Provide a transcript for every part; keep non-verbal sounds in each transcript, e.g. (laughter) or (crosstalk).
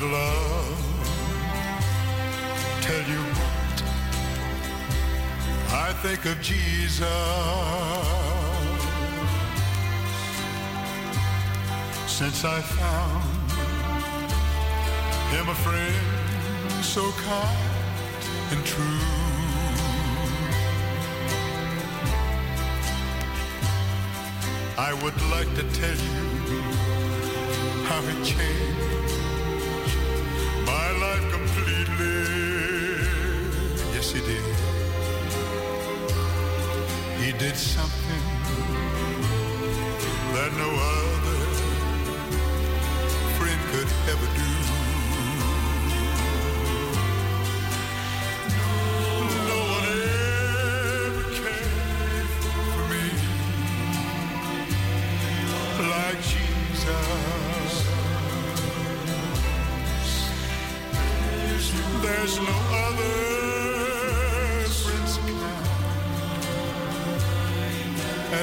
would love tell you what I think of Jesus. Since I found him a friend so kind and true. I would like to tell you how it changed live. Yes, he did. He did something that no other friend could ever do.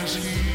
as he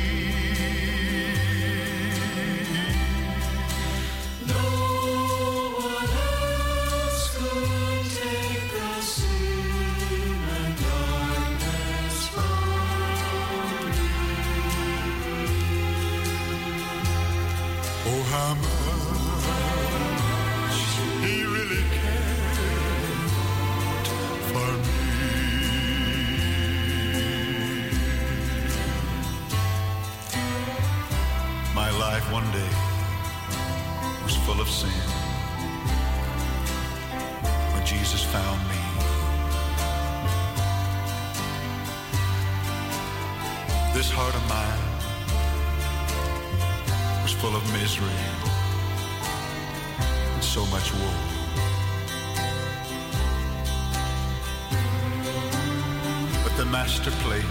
to play.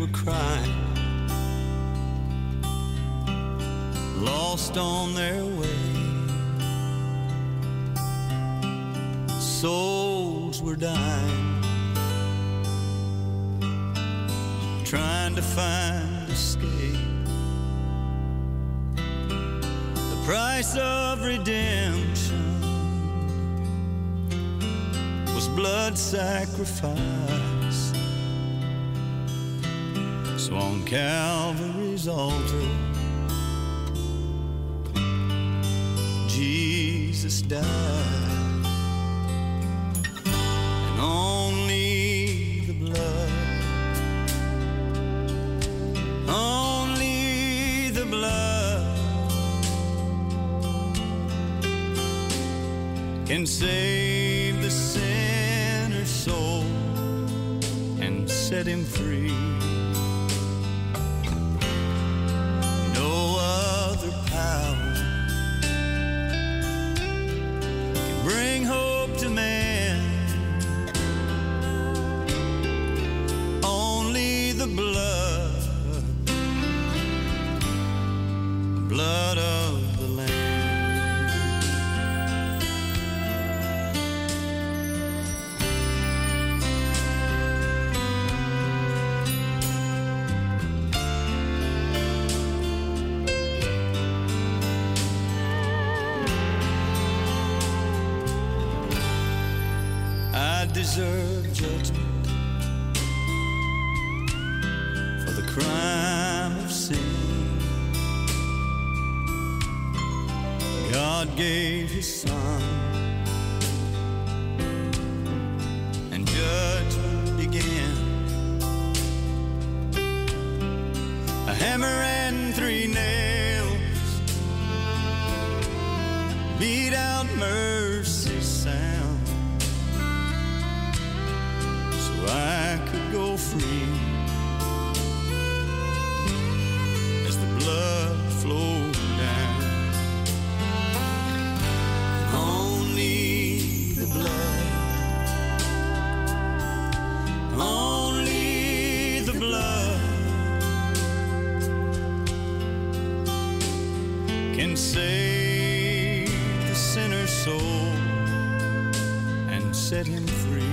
were crying, lost on their way. Souls were dying, trying to find escape. The price of redemption was blood sacrifice. say set him free.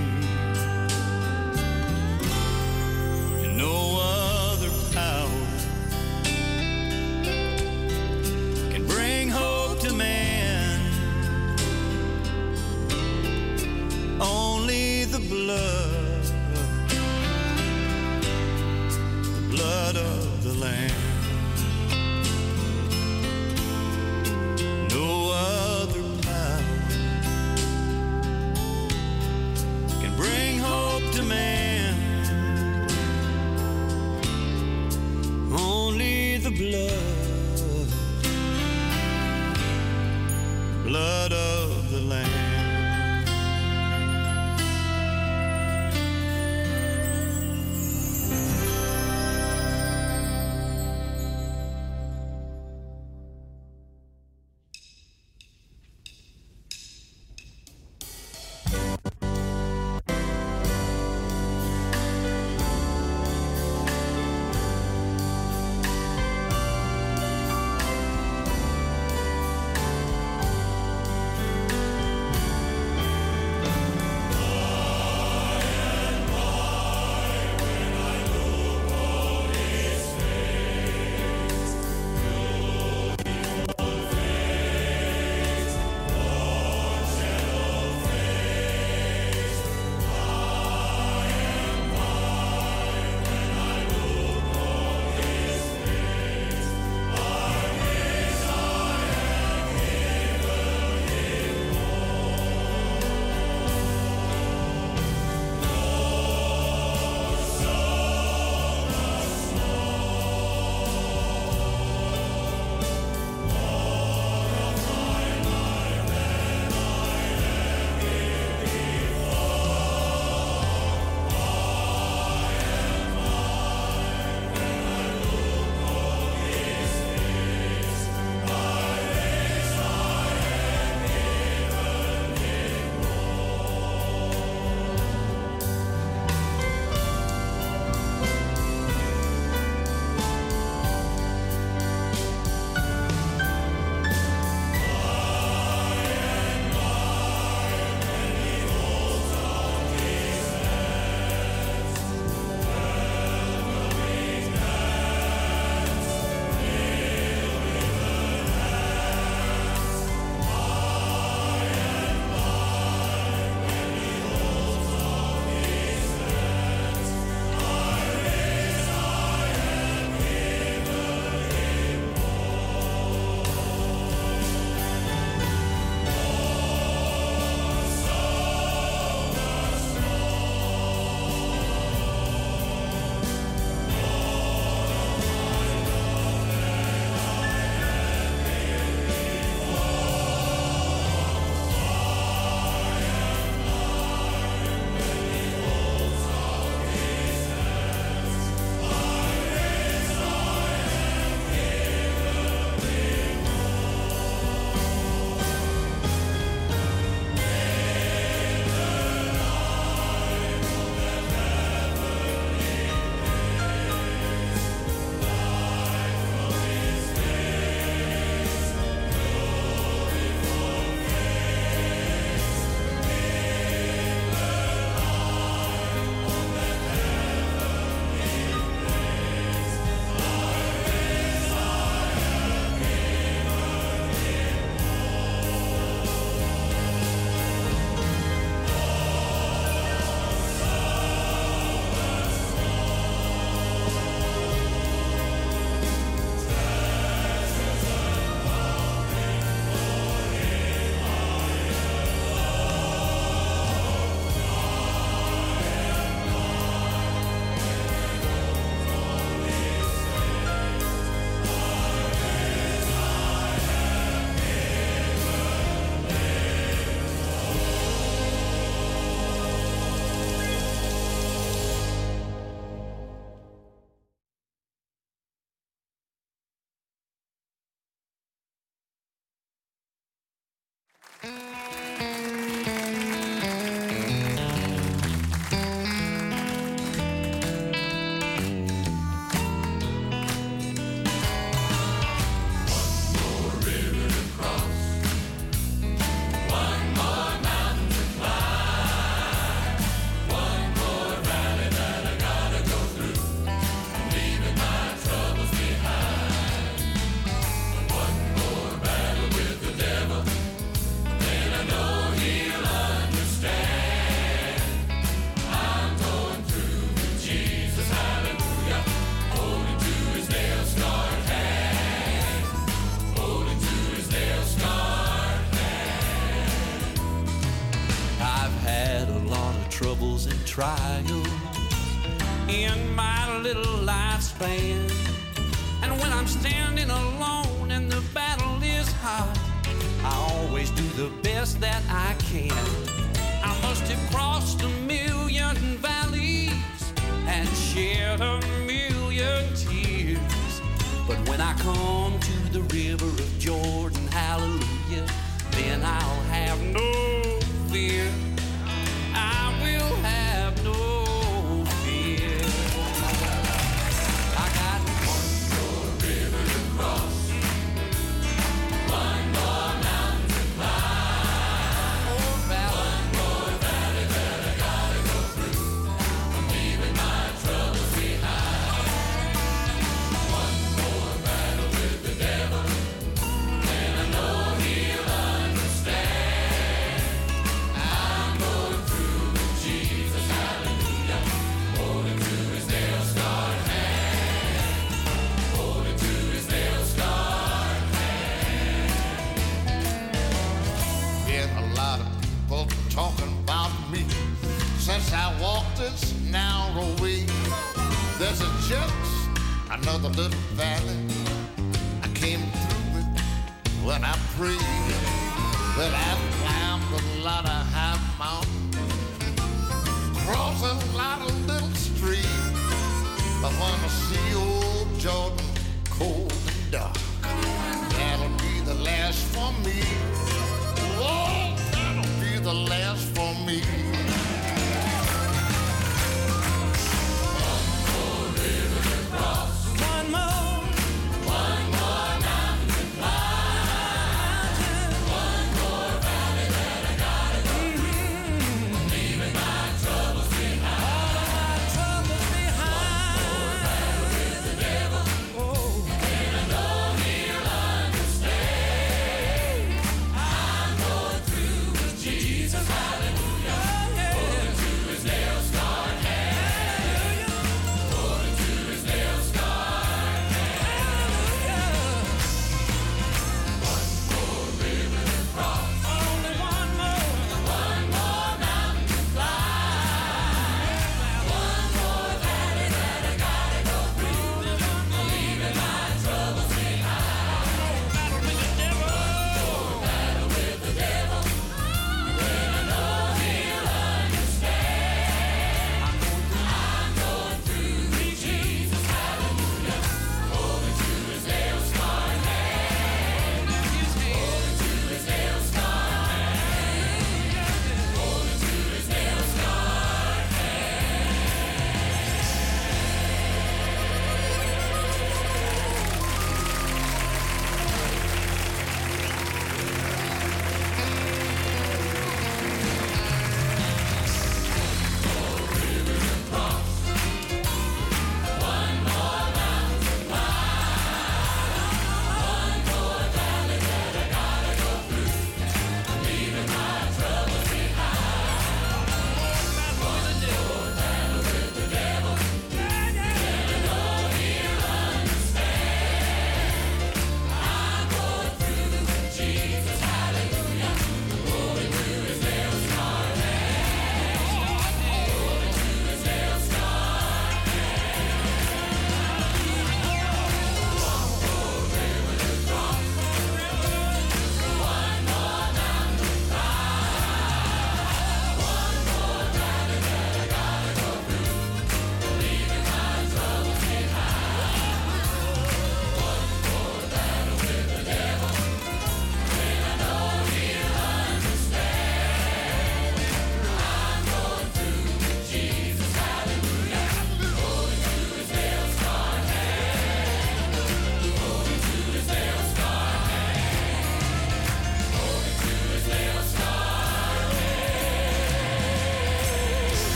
best that I can. I must have crossed the see old Jordan cold and dark. That'll be the last for me. Oh, that'll be the last for me.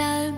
Ons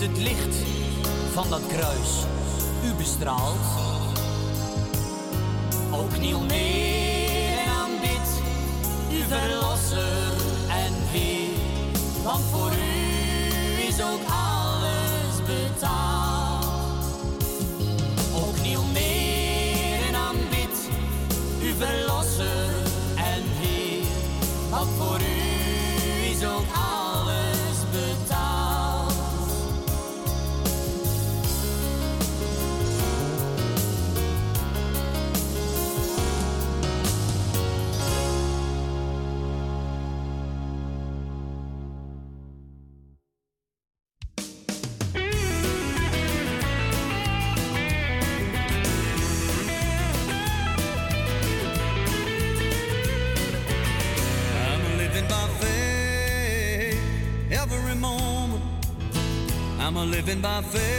het licht van dat kruis u bestraalt. by faith.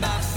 back.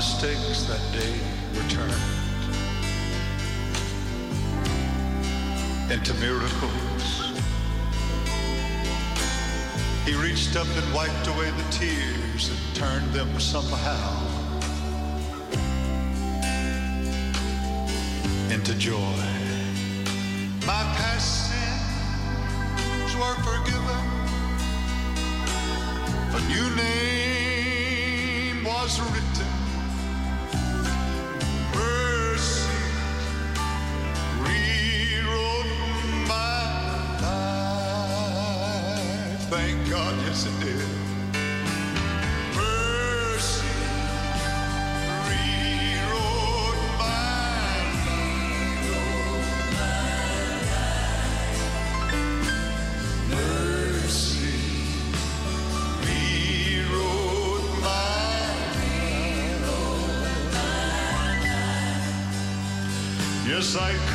Mistakes that day were turned into miracles. He reached up and wiped away the tears and turned them somehow yes it did. Mercy rewrote my life. Mercy rewrote my life. Yes, I.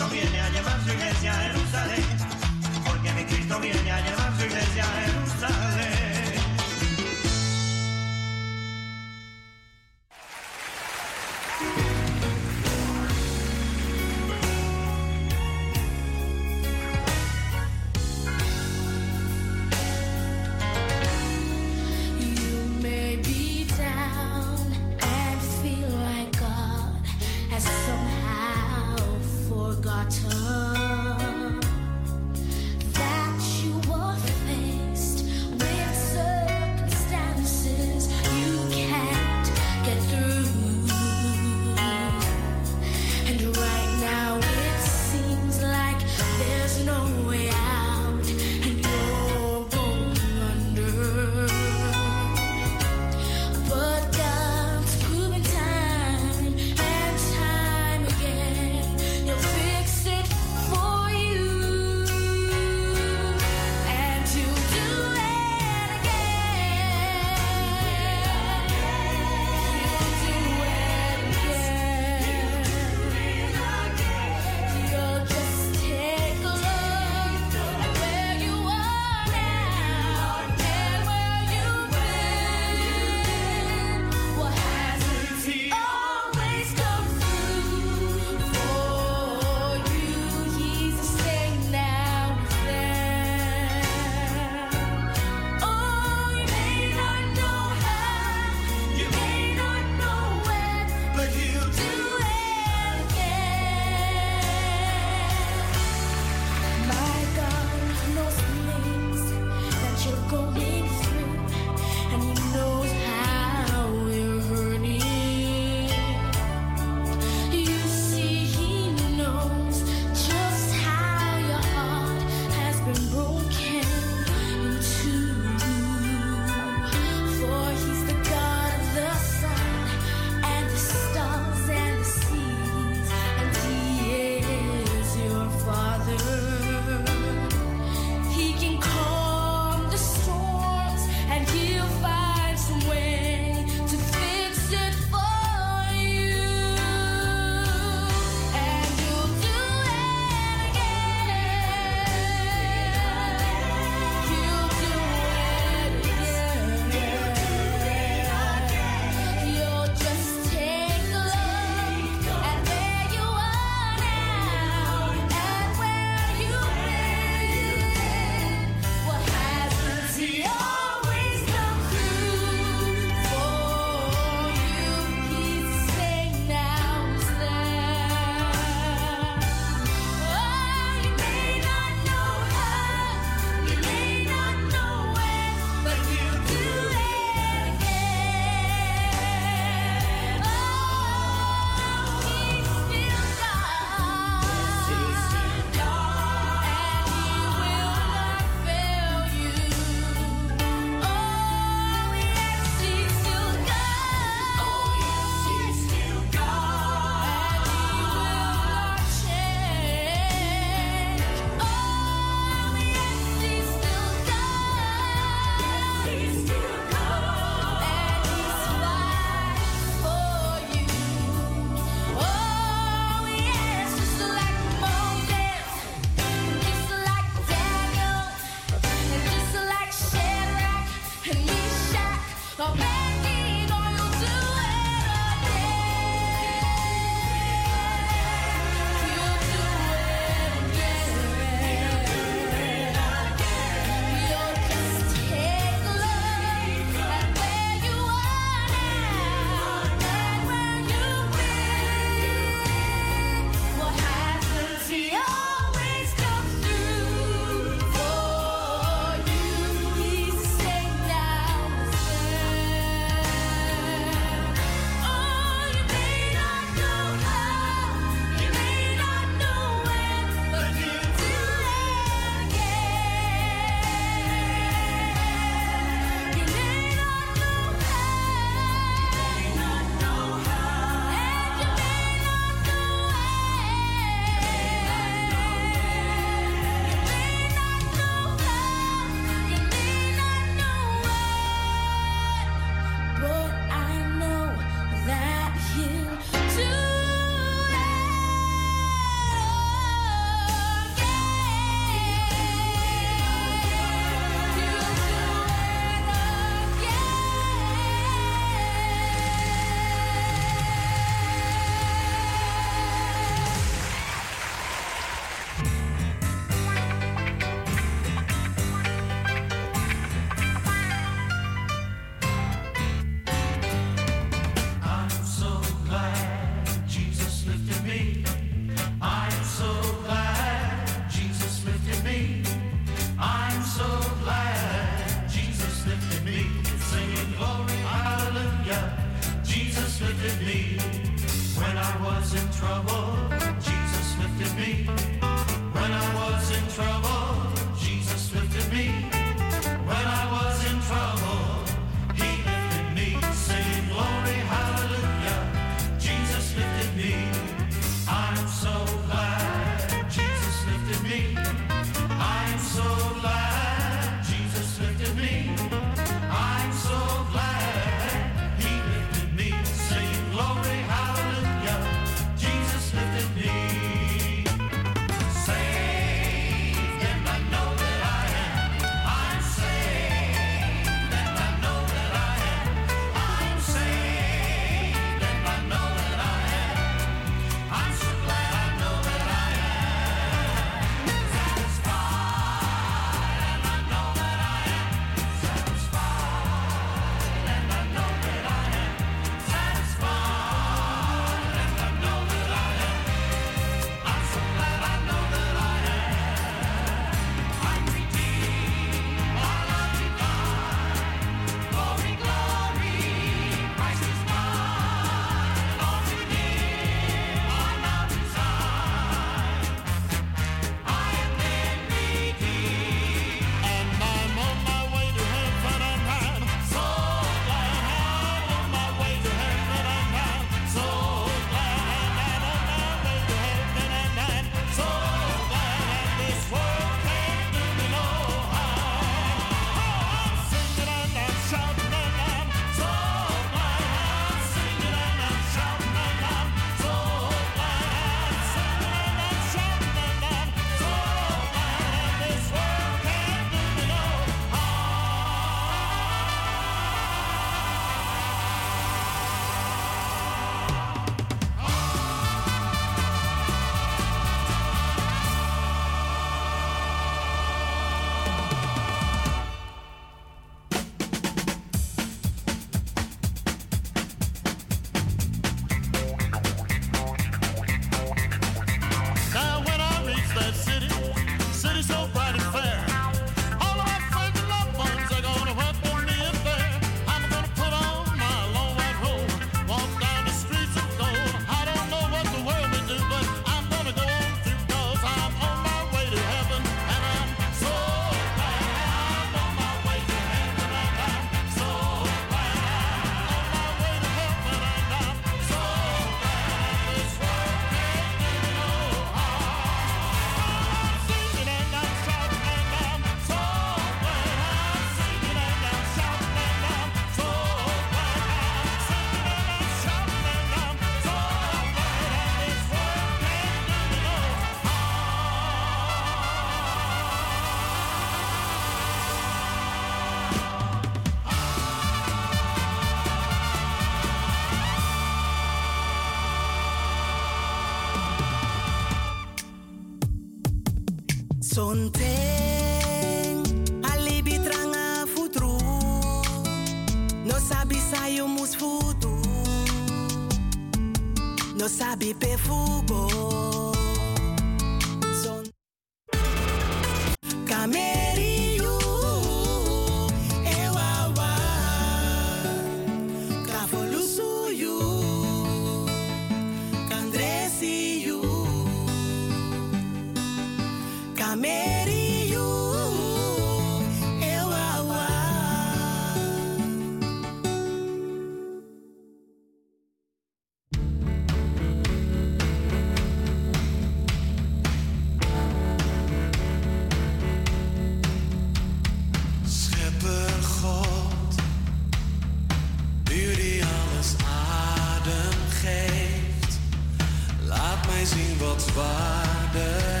zien wat waarde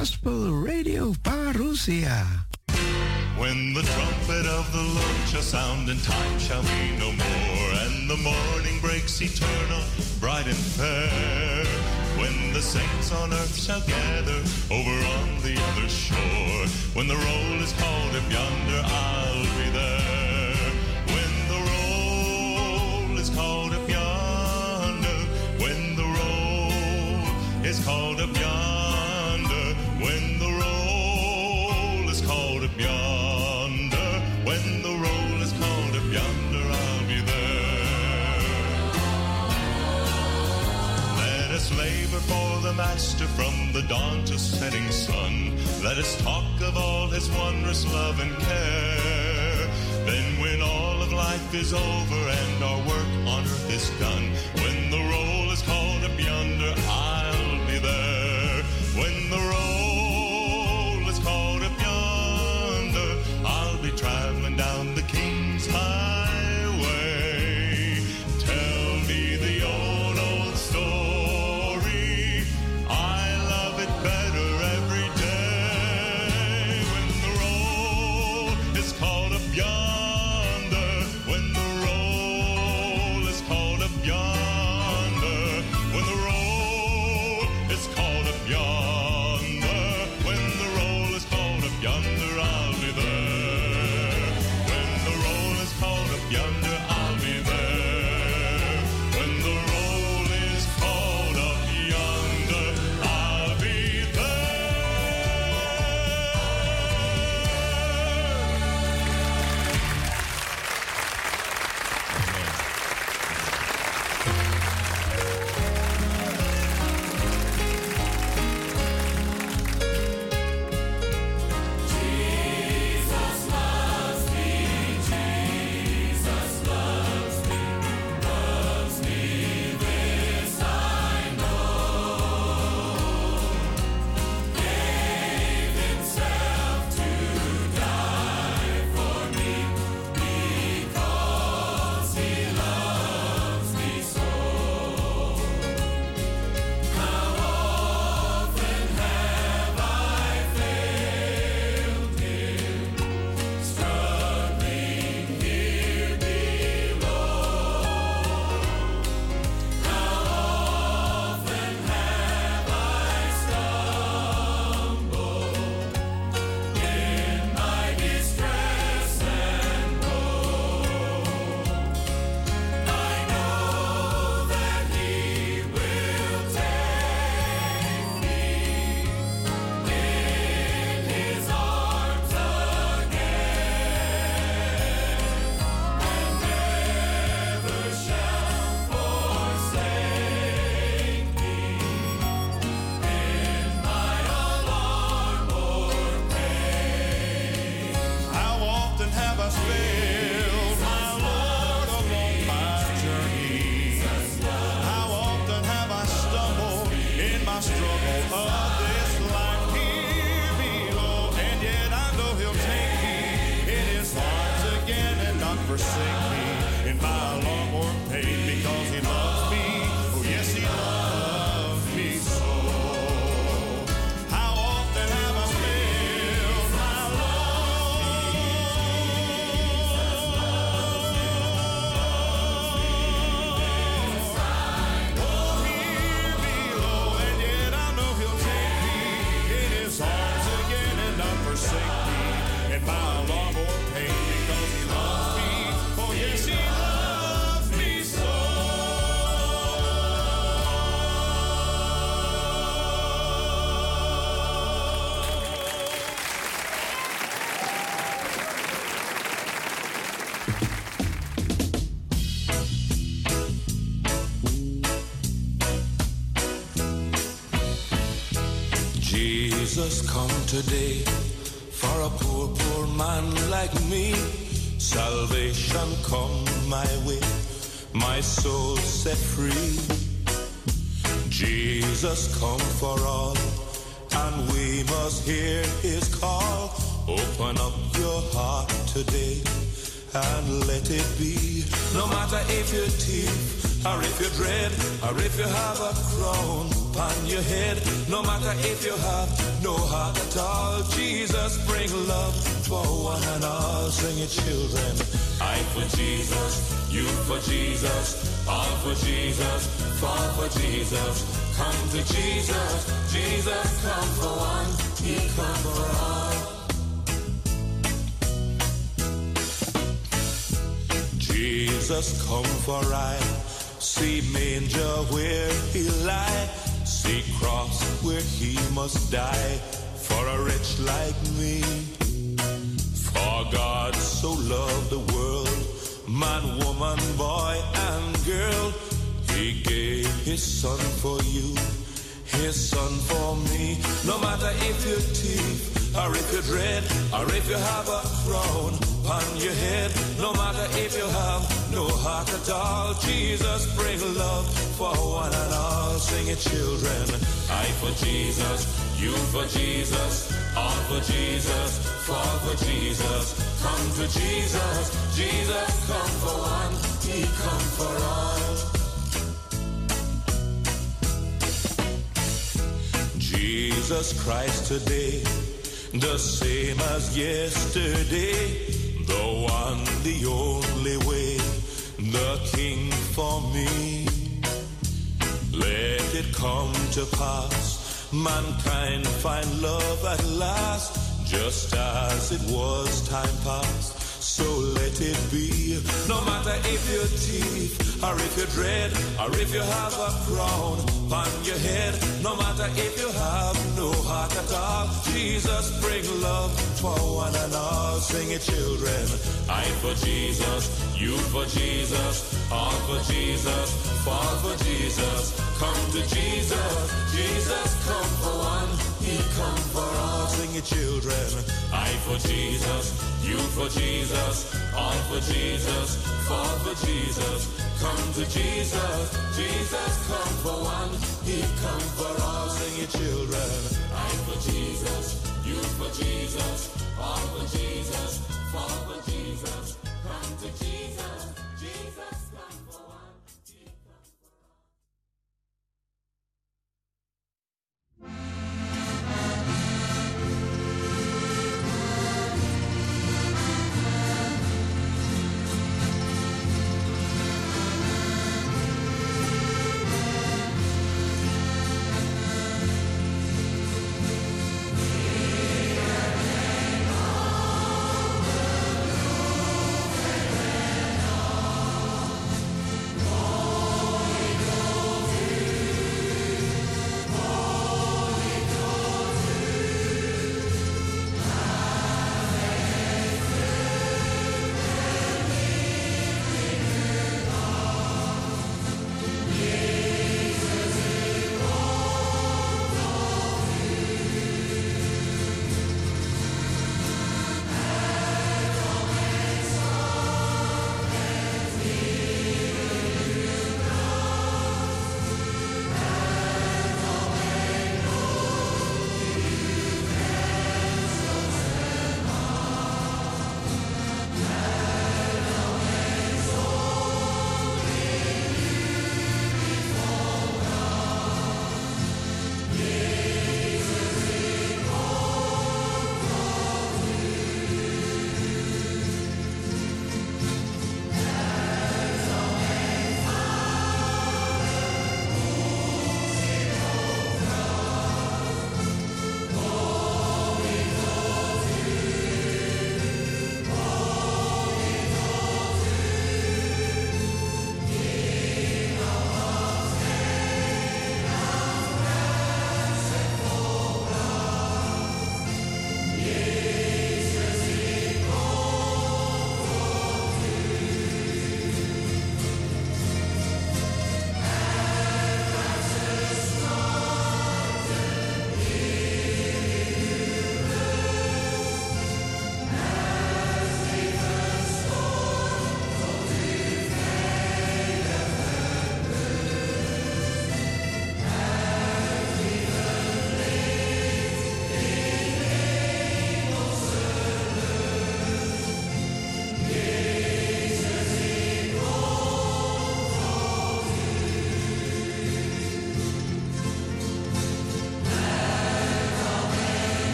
Gospel Radio Parousia. When the trumpet of the Lord shall sound and time shall be no more, and the morning breaks eternal, bright and fair. When the saints on earth shall gather over on the other shore, when the roll is called up yonder, I'll be there. When the roll is called up yonder, when the roll is called up Master from the dawn to setting sun. Let us talk of all his wondrous love and care. Then, when all of life is over and our work on earth is done, when today for a poor, poor man like me. Salvation come my way, my soul set free. Jesus, come for all, and we must hear his call. Open up your heart today and let it be. No matter if you're thief, or if you're dread, or if you have a crown upon your head, no matter if you have no heart at all, Jesus bring love for one and all. Sing it, children. I for Jesus, you for Jesus, all for Jesus, fall for Jesus. Come to Jesus, Jesus come for one, he come for all. Jesus come for I see manger where he lie, see cross where he must die for a wretch like me. For God so loved the world, man, woman, boy, and girl, he gave his son for you, his son for me. No matter if you're thief, or if you're dread, or if you have a crown on your head, no matter if you have no heart at all, Jesus bring love for one and all. Sing it, children. I for Jesus, you for Jesus, all for Jesus, fall for Jesus. Come to Jesus, Jesus come for one, he come for all. Jesus Christ today, the same as yesterday, the one, the only way, the King for me. Let it come to pass, mankind find love at last, just as it was time past. So let it be. No matter if you're thief, or if you're dread, or if you have a crown on your head. No matter if you have no heart at all. Jesus bring love for one and all. Sing it, children. I for Jesus, you for Jesus, all for Jesus, fall for Jesus. Come to Jesus, Jesus come for one, he come for all. Sing it, children. I for Jesus, you for Jesus, all for Jesus, fall for Jesus. Come to Jesus, Jesus come for one, he come for all. Sing it, children. I for Jesus, you for Jesus, all for Jesus, fall for Jesus. Come to Jesus, Jesus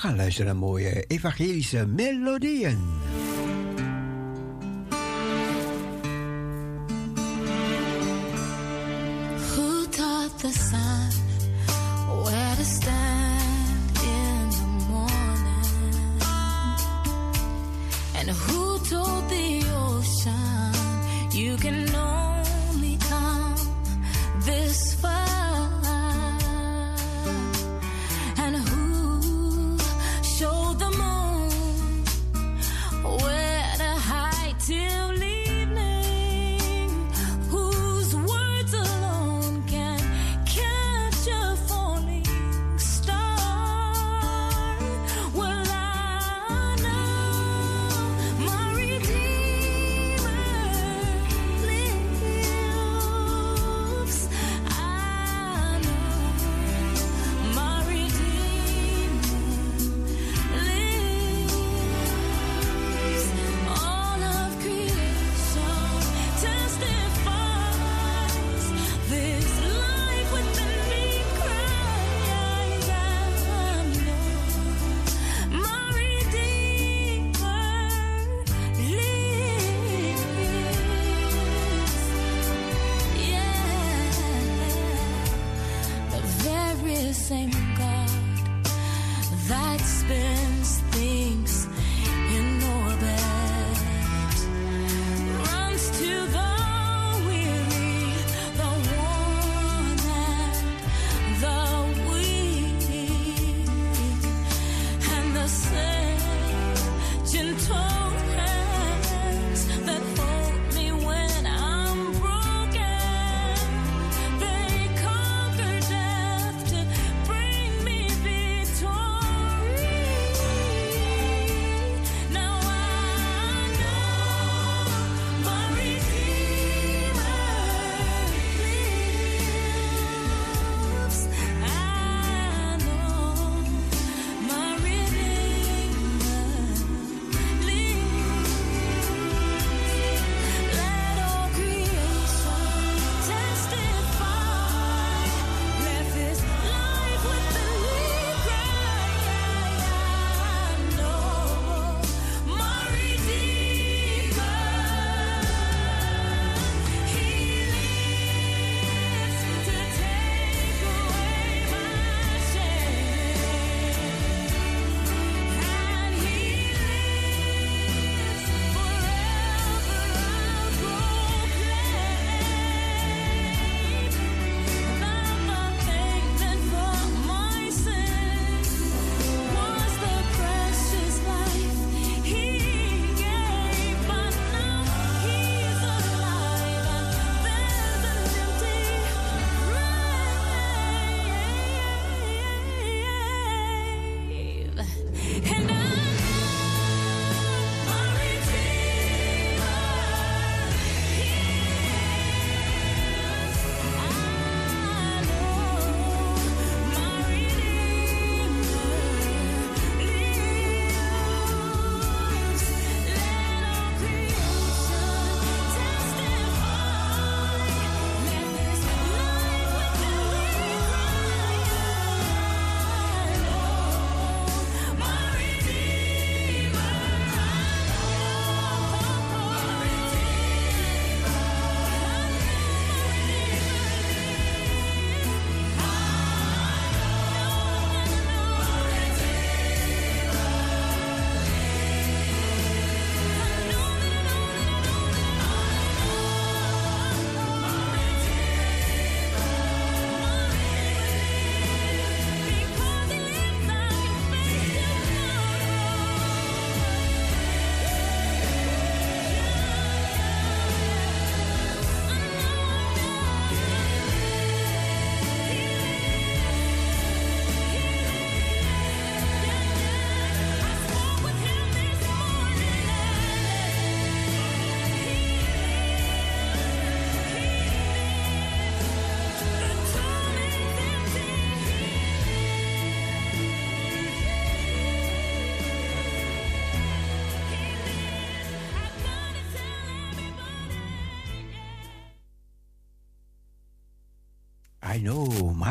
gaan luisteren naar mooie evangelische melodieën.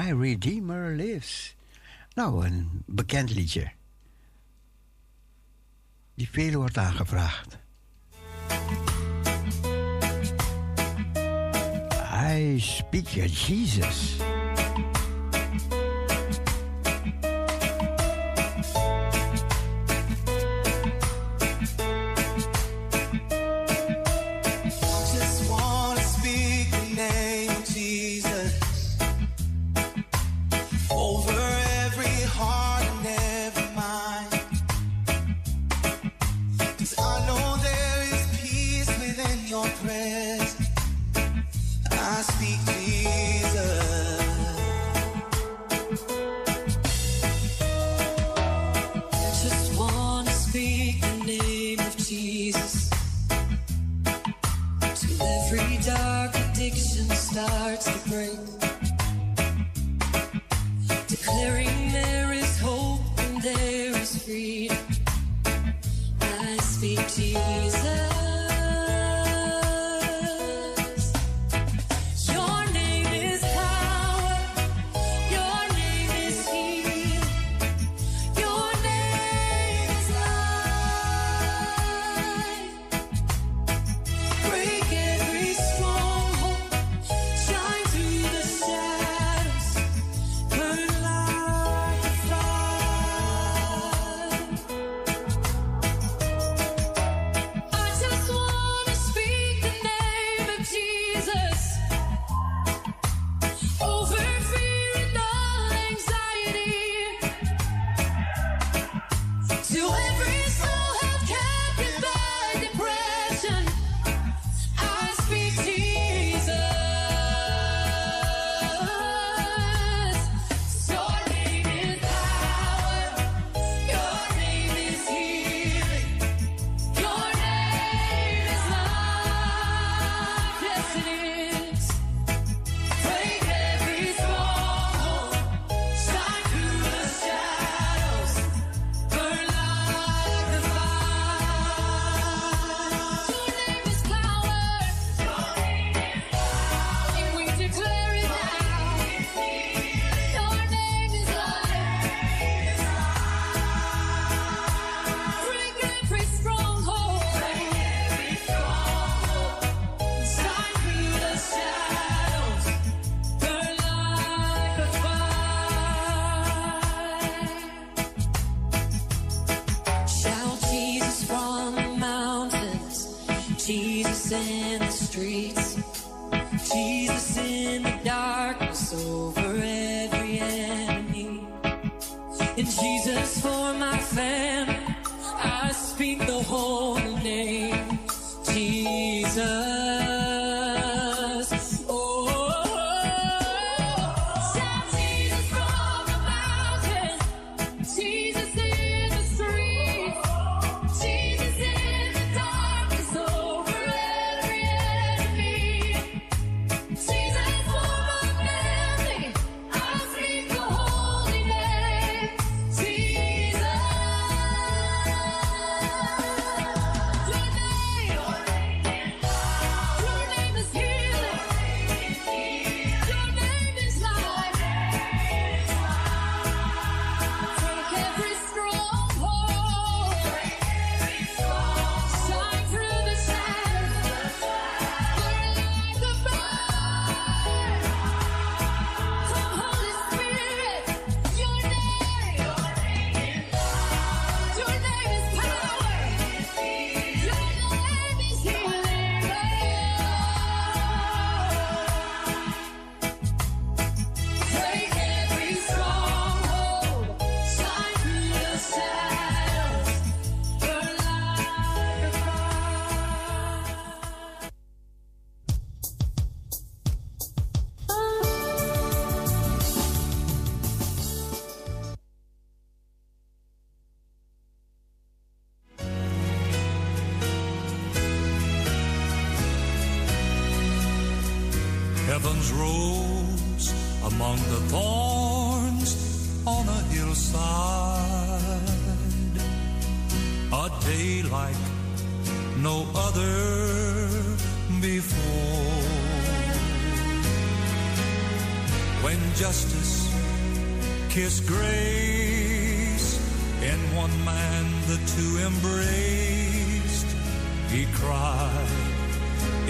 My Redeemer Lives. Nou, een bekend liedje. Die veel wordt aangevraagd. I speak Jesus.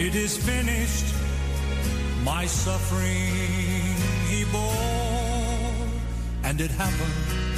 It is finished, my suffering he bore, and it happened.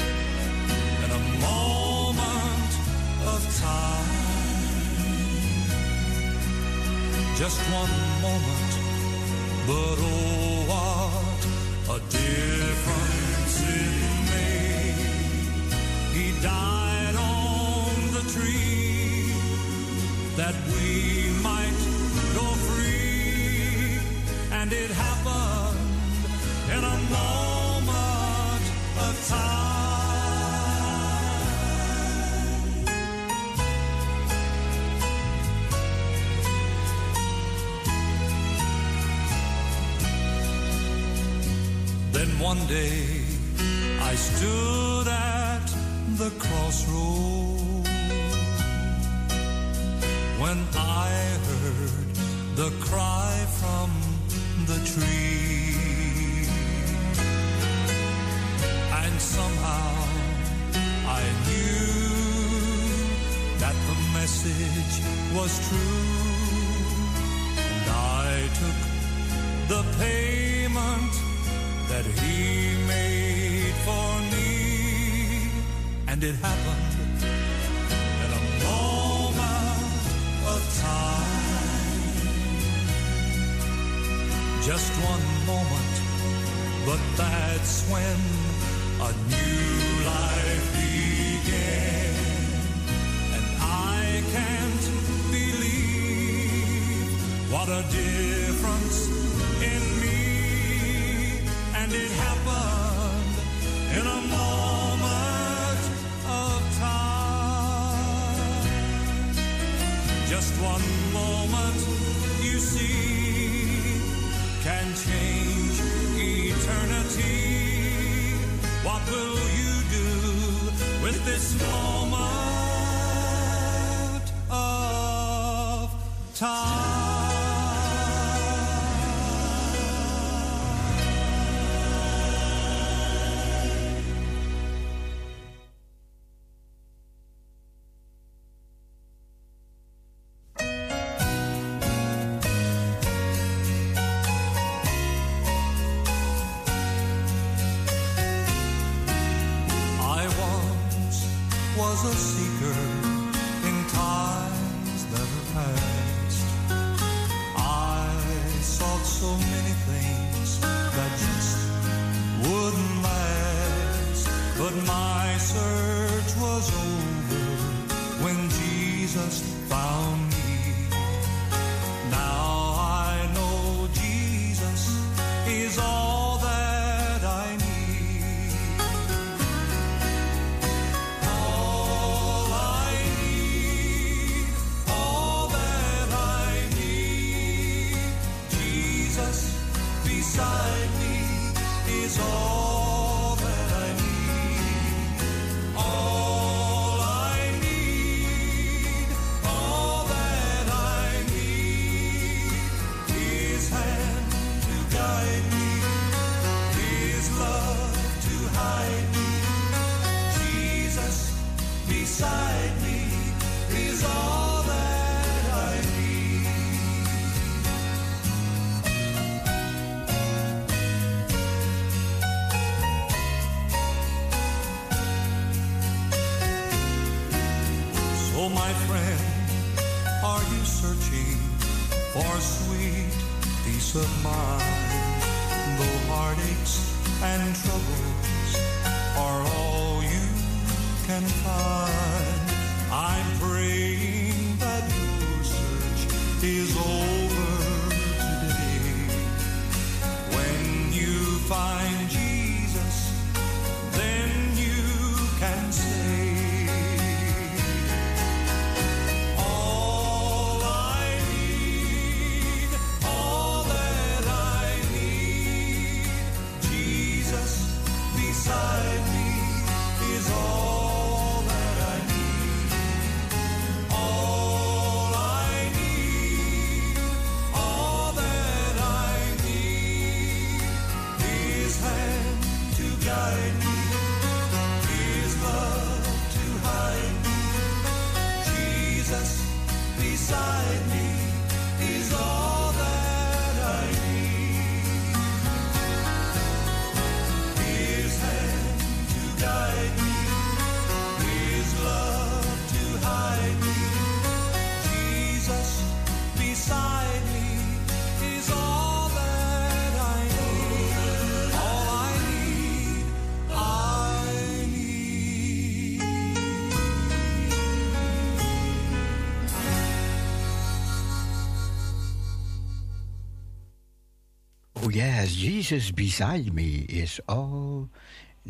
Yes, Jesus beside me is all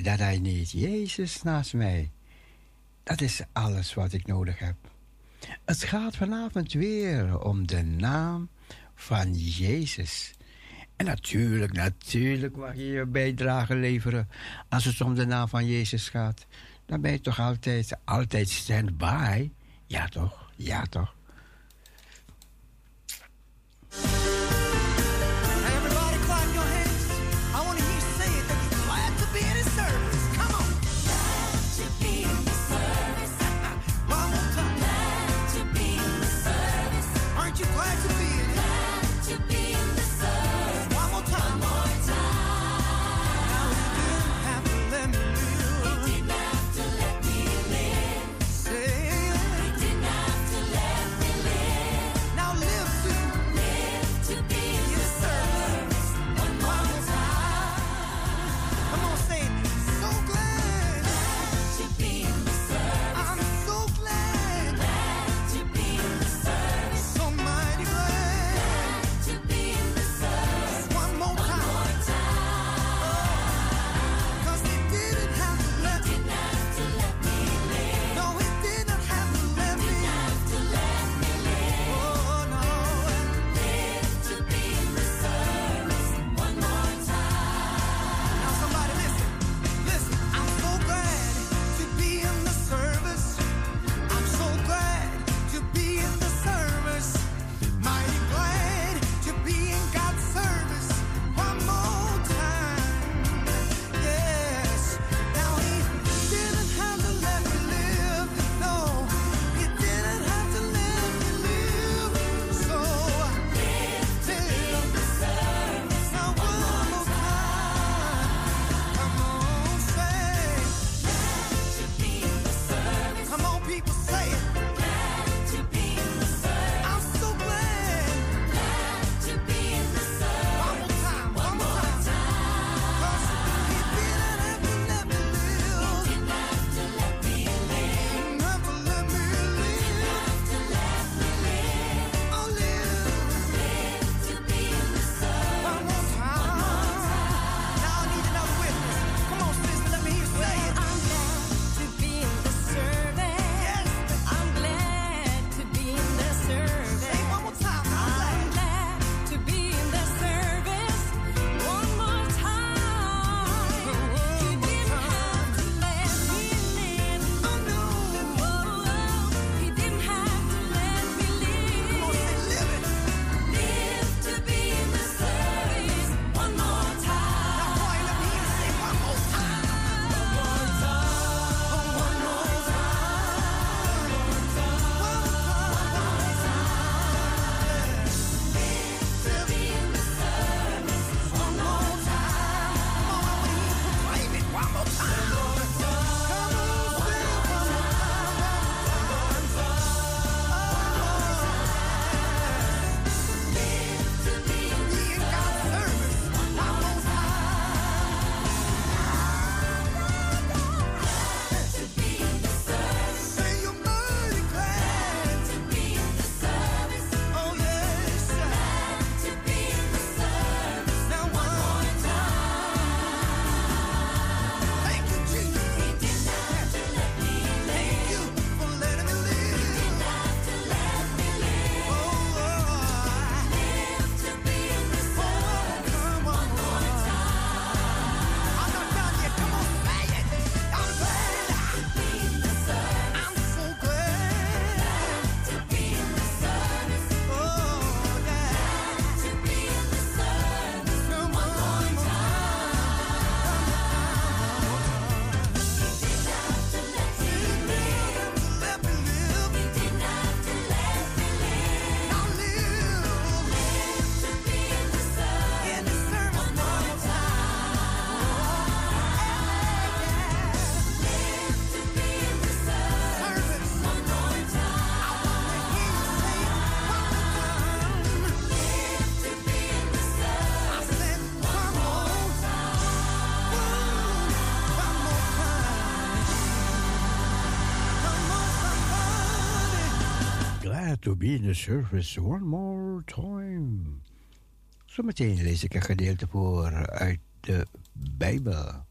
that I need. Jezus naast mij. Dat is alles wat ik nodig heb. Het gaat vanavond weer om de naam van Jezus. En natuurlijk, natuurlijk mag je je bijdrage leveren als het om de naam van Jezus gaat. Dan ben je toch altijd, altijd stand-by. Ja toch, ja toch. In the service one more time. Zometeen lees ik een gedeelte voor uit de Bijbel.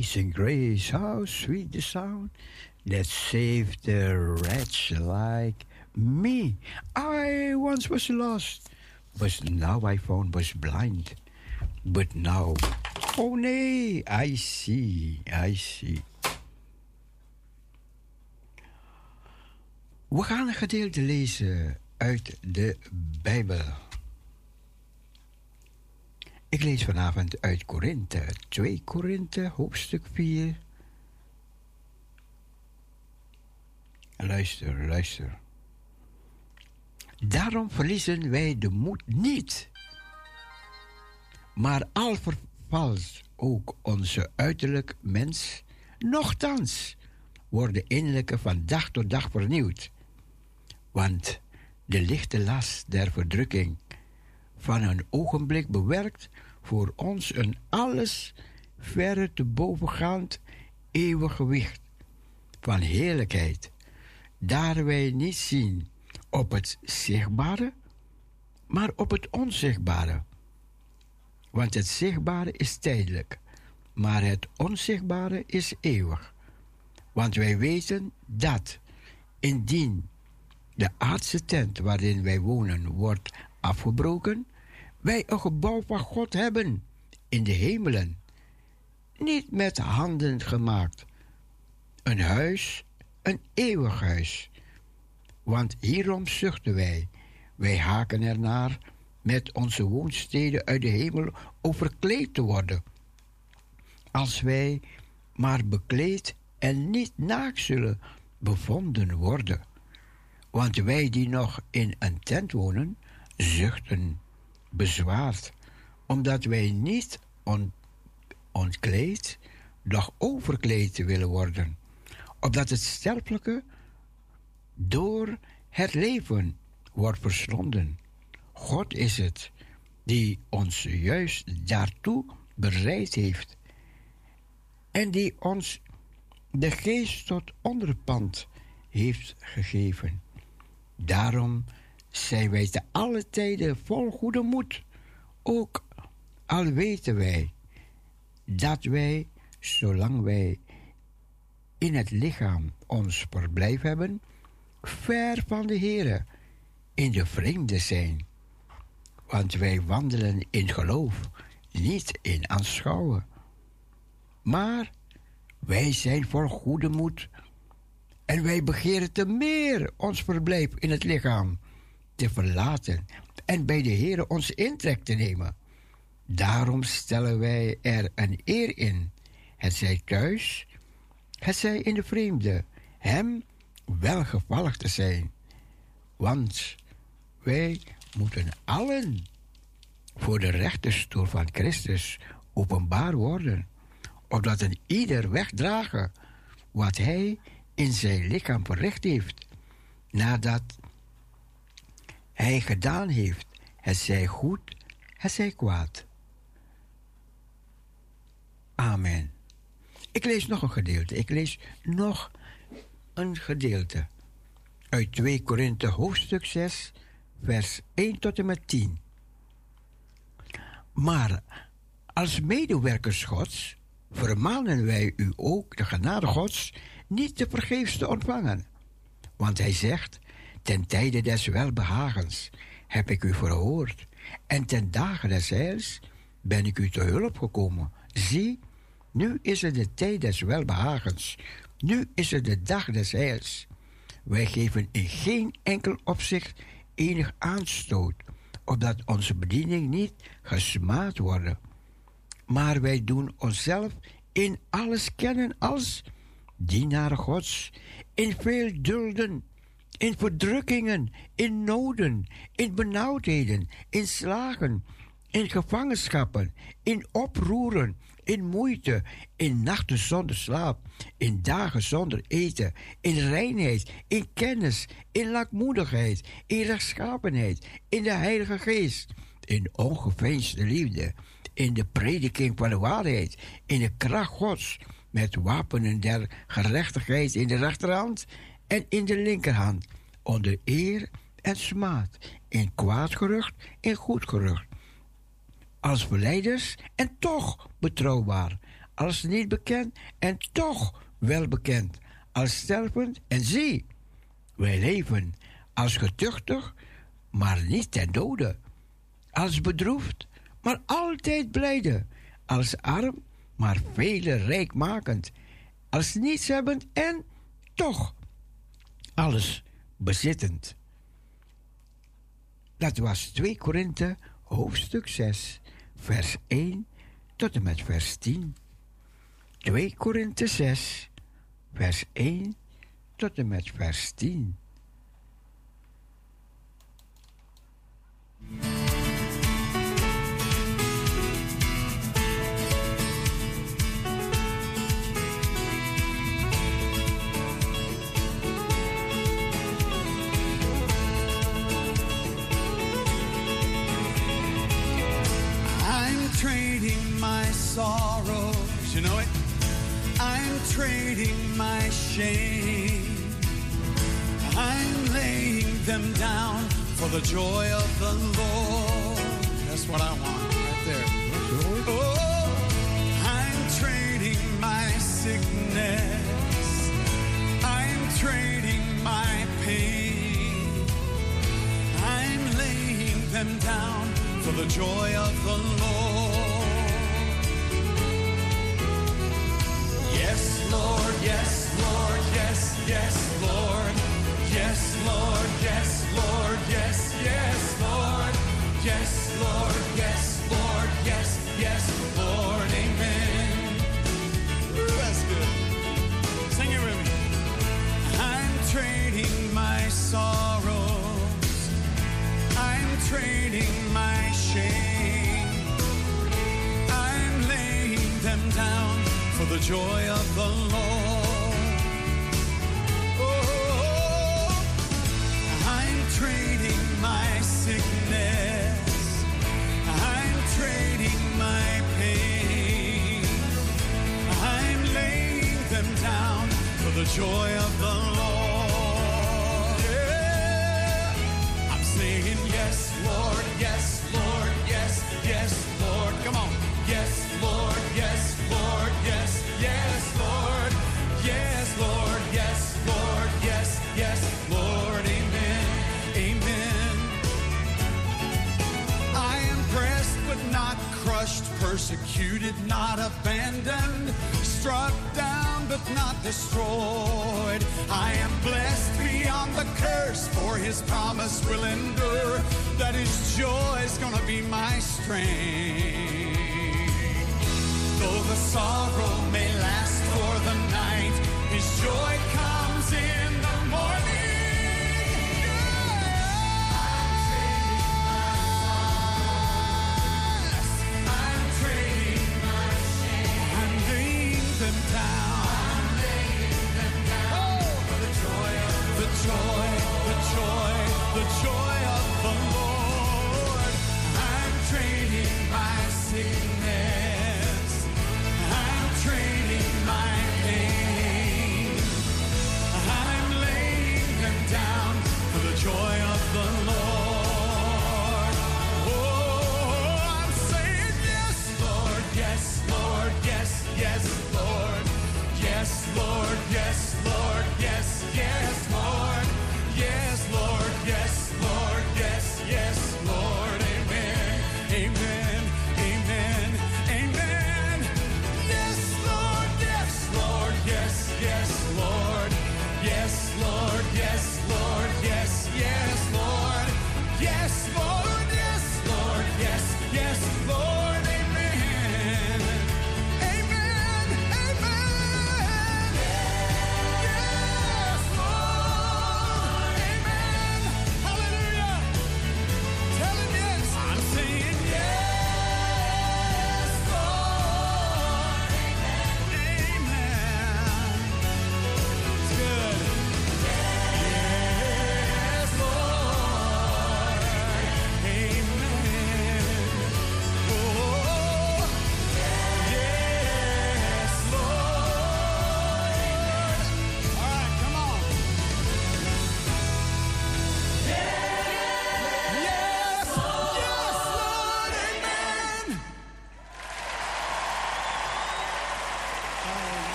Amazing grace, how sweet the sound that saved a wretch like me. I once was lost, but now I found was blind. But now, oh nee, I see, I see. We gaan een gedeelte lezen uit de Bijbel. Ik lees vanavond uit Korinthe, 2 Korinthe, hoofdstuk 4. Luister, luister. Daarom verliezen wij de moed niet. Maar al vervalt ook onze uiterlijk mens, nochtans wordt de innerlijke van dag tot dag vernieuwd. Want de lichte last der verdrukking van een ogenblik bewerkt voor ons een alles verre te bovengaand eeuwig gewicht van heerlijkheid, daar wij niet zien op het zichtbare, maar op het onzichtbare. Want het zichtbare is tijdelijk, maar het onzichtbare is eeuwig. Want wij weten dat indien de aardse tent waarin wij wonen wordt afgebroken, wij een gebouw van God hebben in de hemelen, niet met handen gemaakt. Een huis, een eeuwig huis. Want hierom zuchten wij, wij haken ernaar met onze woonsteden uit de hemel overkleed te worden. Als wij maar bekleed en niet naakt zullen bevonden worden. Want wij die nog in een tent wonen, zuchten bezwaard, omdat wij niet on, ontkleed, doch overkleed willen worden, opdat het sterfelijke door het leven wordt verslonden. God is het die ons juist daartoe bereid heeft en die ons de geest tot onderpand heeft gegeven. Daarom zijn wij te alle tijden vol goede moed, ook al weten wij dat wij, zolang wij in het lichaam ons verblijf hebben, ver van de Heere, in de vreemde zijn. Want wij wandelen in geloof, niet in aanschouwen. Maar wij zijn voor goede moed en wij begeren te meer ons verblijf in het lichaam te verlaten en bij de Heere ons intrek te nemen. Daarom stellen wij er een eer in, het zij thuis, het zij in de vreemde, hem welgevallig te zijn. Want wij moeten allen voor de rechterstoel van Christus openbaar worden, opdat een ieder wegdragen wat hij in zijn lichaam verricht heeft, nadat hij gedaan heeft, het zij goed, het zij kwaad. Amen. Ik lees nog een gedeelte. Ik lees nog een gedeelte. Uit 2 Korinthe hoofdstuk 6, vers 1 tot en met 10. Maar als medewerkers Gods vermanen wij u ook de genade Gods niet te vergeefs te ontvangen. Want hij zegt, ten tijde des welbehagens heb ik u verhoord, en ten dagen des heils ben ik u te hulp gekomen. Zie, nu is het de tijd des welbehagens, nu is het de dag des heils. Wij geven in geen enkel opzicht enig aanstoot, opdat onze bediening niet gesmaad wordt. Maar wij doen onszelf in alles kennen als dienaren Gods, in veel dulden, in verdrukkingen, in noden, in benauwdheden, in slagen, in gevangenschappen, in oproeren, in moeite, in nachten zonder slaap, in dagen zonder eten, in reinheid, in kennis, in lakmoedigheid, in rechtschapenheid, in de Heilige Geest, in ongeveinsde liefde, in de prediking van de waarheid, in de kracht Gods, met wapenen der gerechtigheid in de rechterhand en in de linkerhand, onder eer en smaad, in kwaad gerucht en goed gerucht. Als verleiders en toch betrouwbaar, als niet bekend en toch wel bekend, als stervend en zie, wij leven. Als getuchtig, maar niet ten dode, als bedroefd, maar altijd blijde, als arm, maar vele rijkmakend, als nietshebbend en toch alles bezittend. Dat was 2 Korinthe hoofdstuk 6, vers 1 tot en met vers 10. 2 Korinthe 6, vers 1 tot en met vers 10. Trading my sorrows, you know it? I'm trading my shame. I'm laying them down for the joy of the Lord. That's what I want right there. Oh, I'm trading my sickness. I'm trading my pain. I'm laying them down the joy of the Lord. Yes, Lord, yes, Lord, yes, yes, Lord. Yes, Lord, yes, Lord, yes, yes, Lord. Yes, Lord, yes, Lord, yes, yes, Lord. For the joy of the Lord. Oh, I'm trading my sickness. I'm trading my pain. I'm laying them down for the joy of the Lord. Yeah. I'm saying yes, Lord, yes, Lord, yes, yes, Lord. Come on. Yes, Lord, yes, Lord, persecuted, not abandoned, struck down but not destroyed. I am blessed beyond the curse, for his promise will endure, that his joy is gonna be my strength. Though the sorrow may last for the night, his joy comes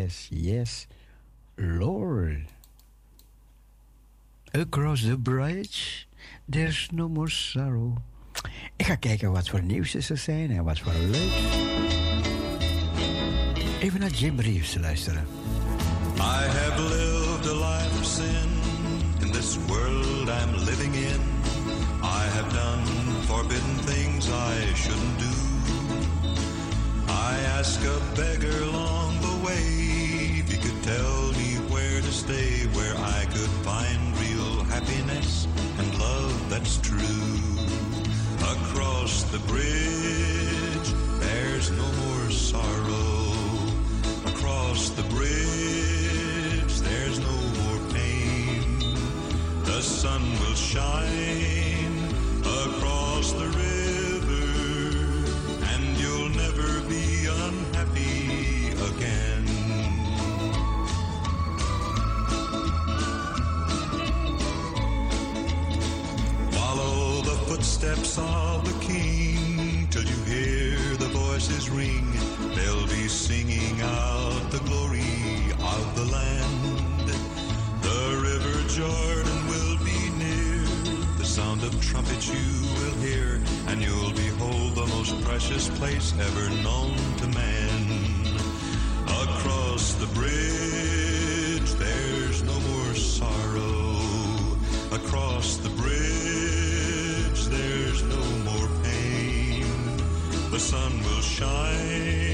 yes, yes, Lord. Across the bridge, there's no more sorrow. Ik ga kijken wat voor nieuws er zijn en wat voor leuk. Even naar Jim Reeves luisteren. I have lived a life of sin in this world I'm living in. I have done forbidden things I shouldn't do. I asked a beggar along the way if he could tell me where to stay, where I could find real happiness and love that's true. Across the bridge, there's no more sorrow. Across the bridge, there's no more pain. The sun will shine across the river never be unhappy again. Follow the footsteps of the king till you hear the voices ring. They'll be singing out the glory of the land. The River Jordan sound of trumpets you will hear, and you'll behold the most precious place ever known to man. Across the bridge, there's no more sorrow. Across the bridge, there's no more pain. The sun will shine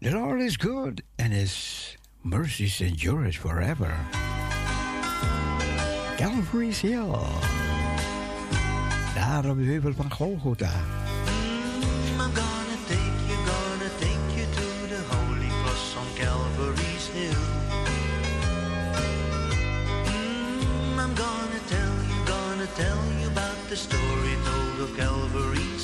The Lord is good and his mercies endure forever. Calvary's Hill. Daar op de heuvel van Golgotha. Story told of Calvary's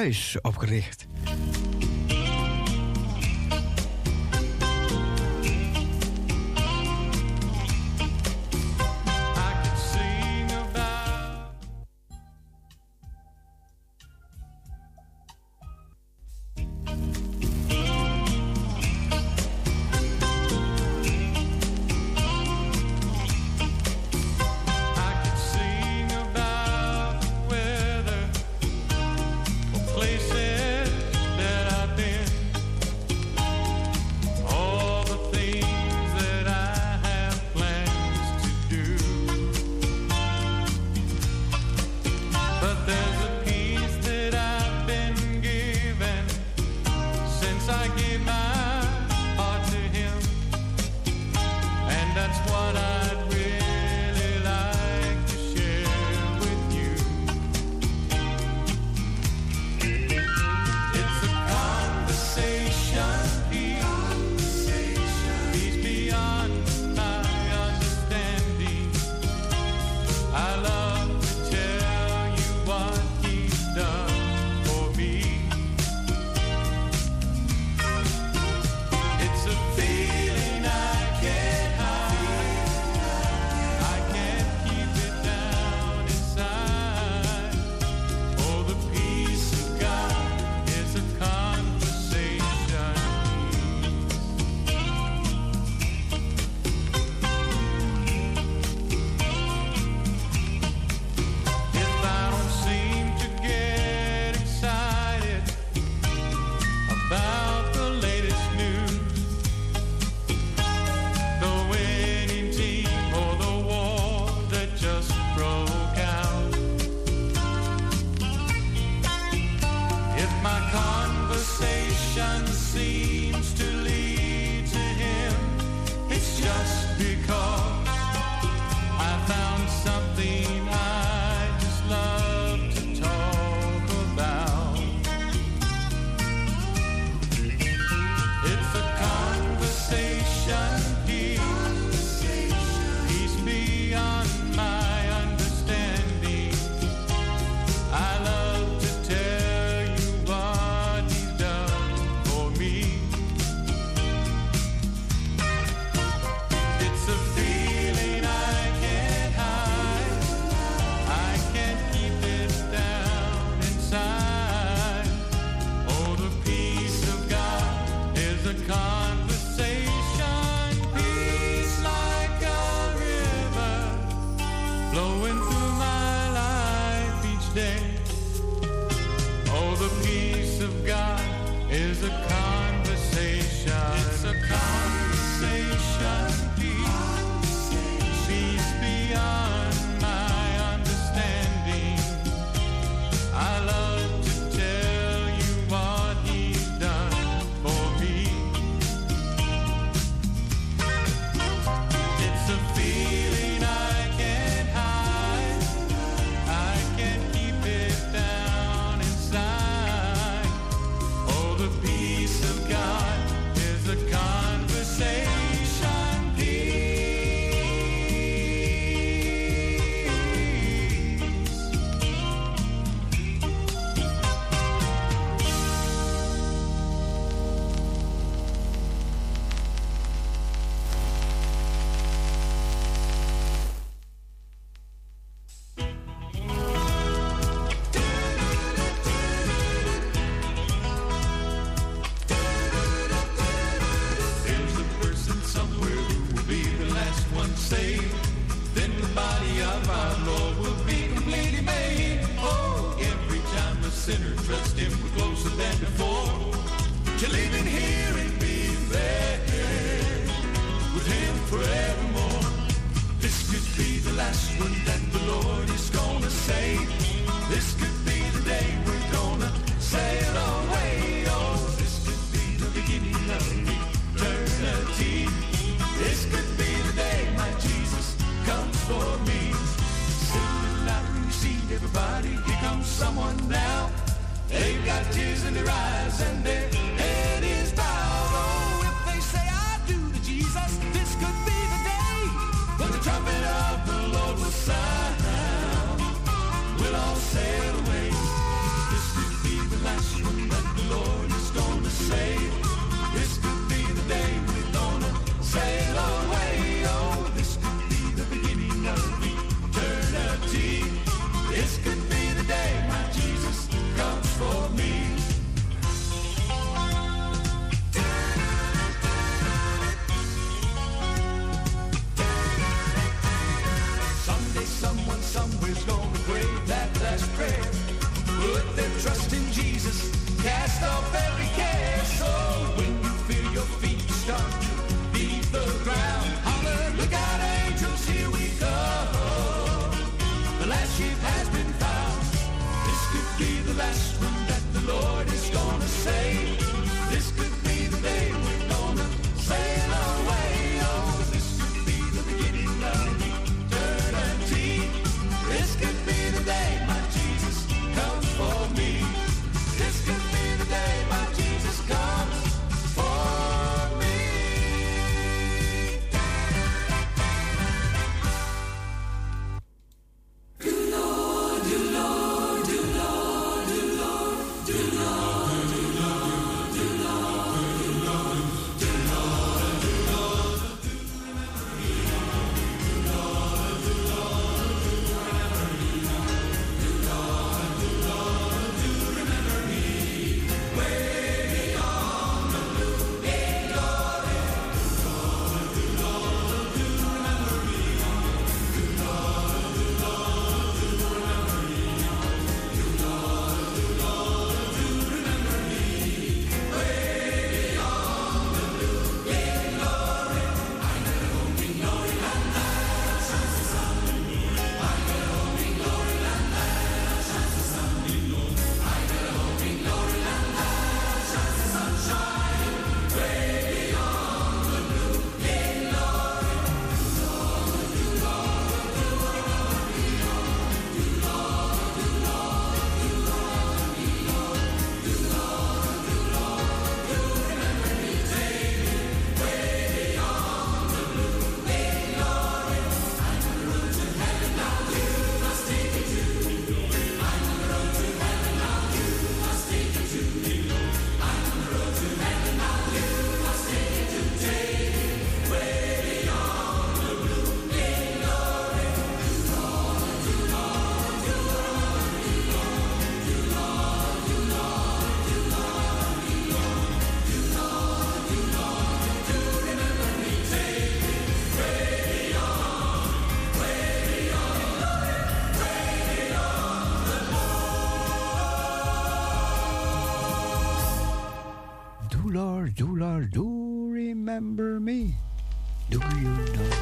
kruis opgericht. Remember me. Do you know?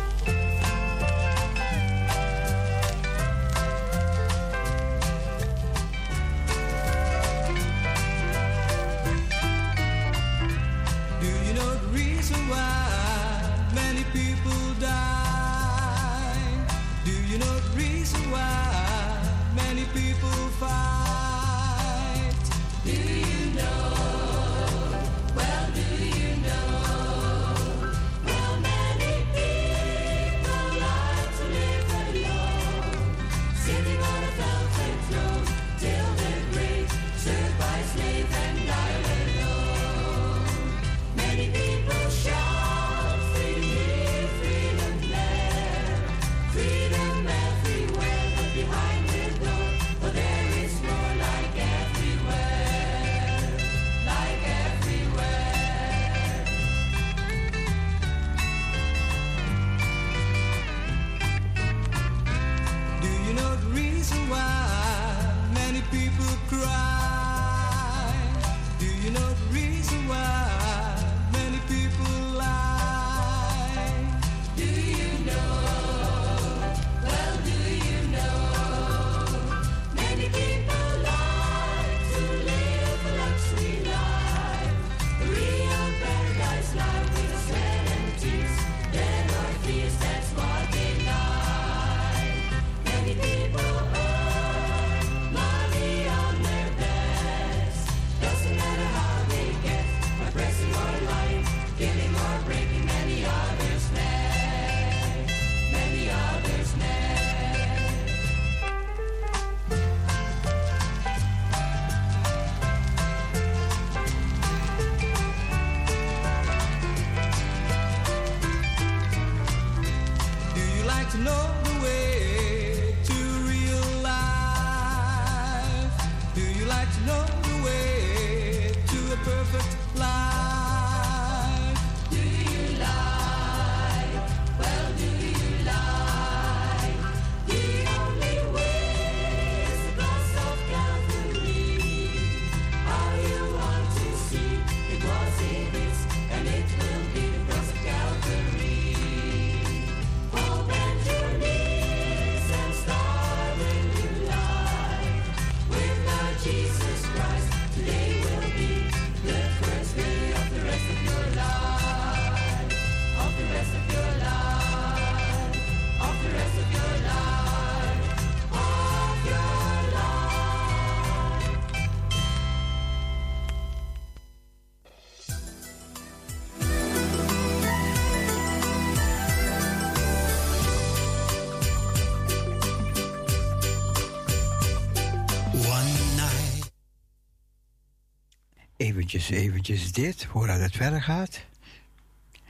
Eventjes, eventjes dit, voordat het verder gaat.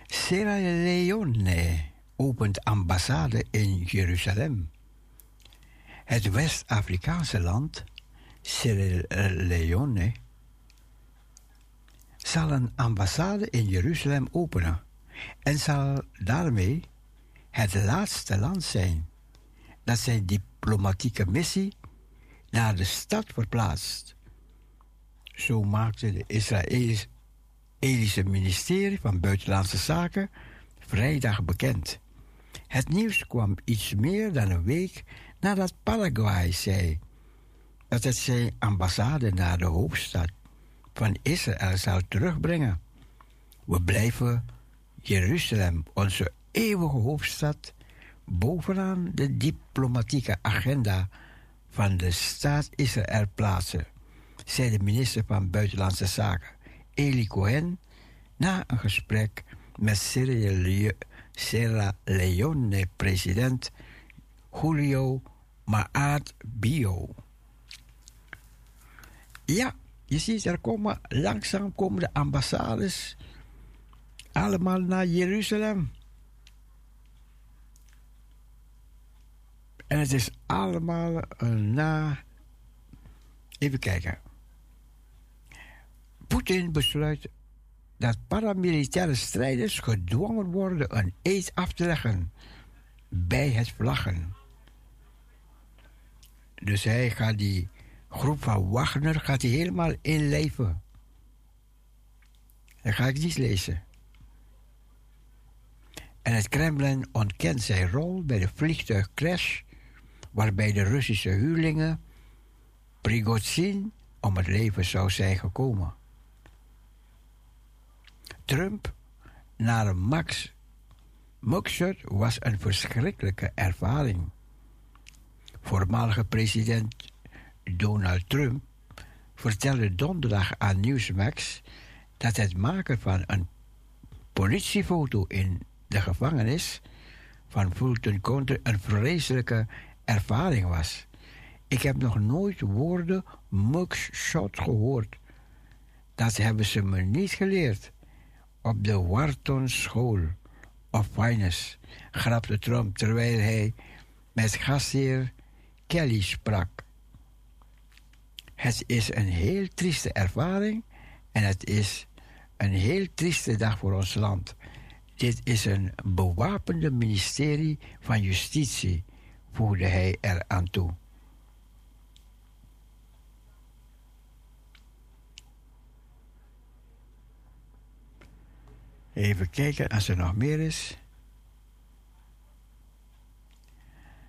Sierra Leone opent ambassade in Jeruzalem. Het West-Afrikaanse land, Sierra Leone, zal een ambassade in Jeruzalem openen en zal daarmee het laatste land zijn dat zijn diplomatieke missie naar de stad verplaatst. Zo maakte de Israëlische ministerie van Buitenlandse Zaken vrijdag bekend. Het nieuws kwam iets meer dan een week nadat Paraguay zei dat het zijn ambassade naar de hoofdstad van Israël zou terugbrengen. We blijven Jeruzalem, onze eeuwige hoofdstad, bovenaan de diplomatieke agenda van de staat Israël plaatsen, zei de minister van Buitenlandse Zaken, Eli Cohen, na een gesprek met Sierra Le- Sierra Leone-president Julio Maat Bio. Ja, je ziet, er komen langzaam komen de ambassades allemaal naar Jeruzalem. En het is allemaal eh, na. Even kijken. Poetin besluit dat paramilitaire strijders gedwongen worden een eed af te leggen bij het vlaggen. Dus hij gaat die groep van Wagner gaat hij helemaal inleven. Dat ga ik niet lezen. En het Kremlin ontkent zijn rol bij de vliegtuigcrash waarbij de Russische huurlingen Prigozhin om het leven zou zijn gekomen. Trump naar Max mugshot was een verschrikkelijke ervaring. Voormalige president Donald Trump vertelde donderdag aan Newsmax dat het maken van een politiefoto in de gevangenis van Fulton County een vreselijke ervaring was. Ik heb nog nooit woorden mugshot gehoord. Dat hebben ze me niet geleerd op de Wharton School of Finance, grapte Trump terwijl hij met gastheer Kelly sprak. Het is een heel trieste ervaring en het is een heel trieste dag voor ons land. Dit is een bewapende ministerie van Justitie, voegde hij eraan toe. Even kijken als er nog meer is.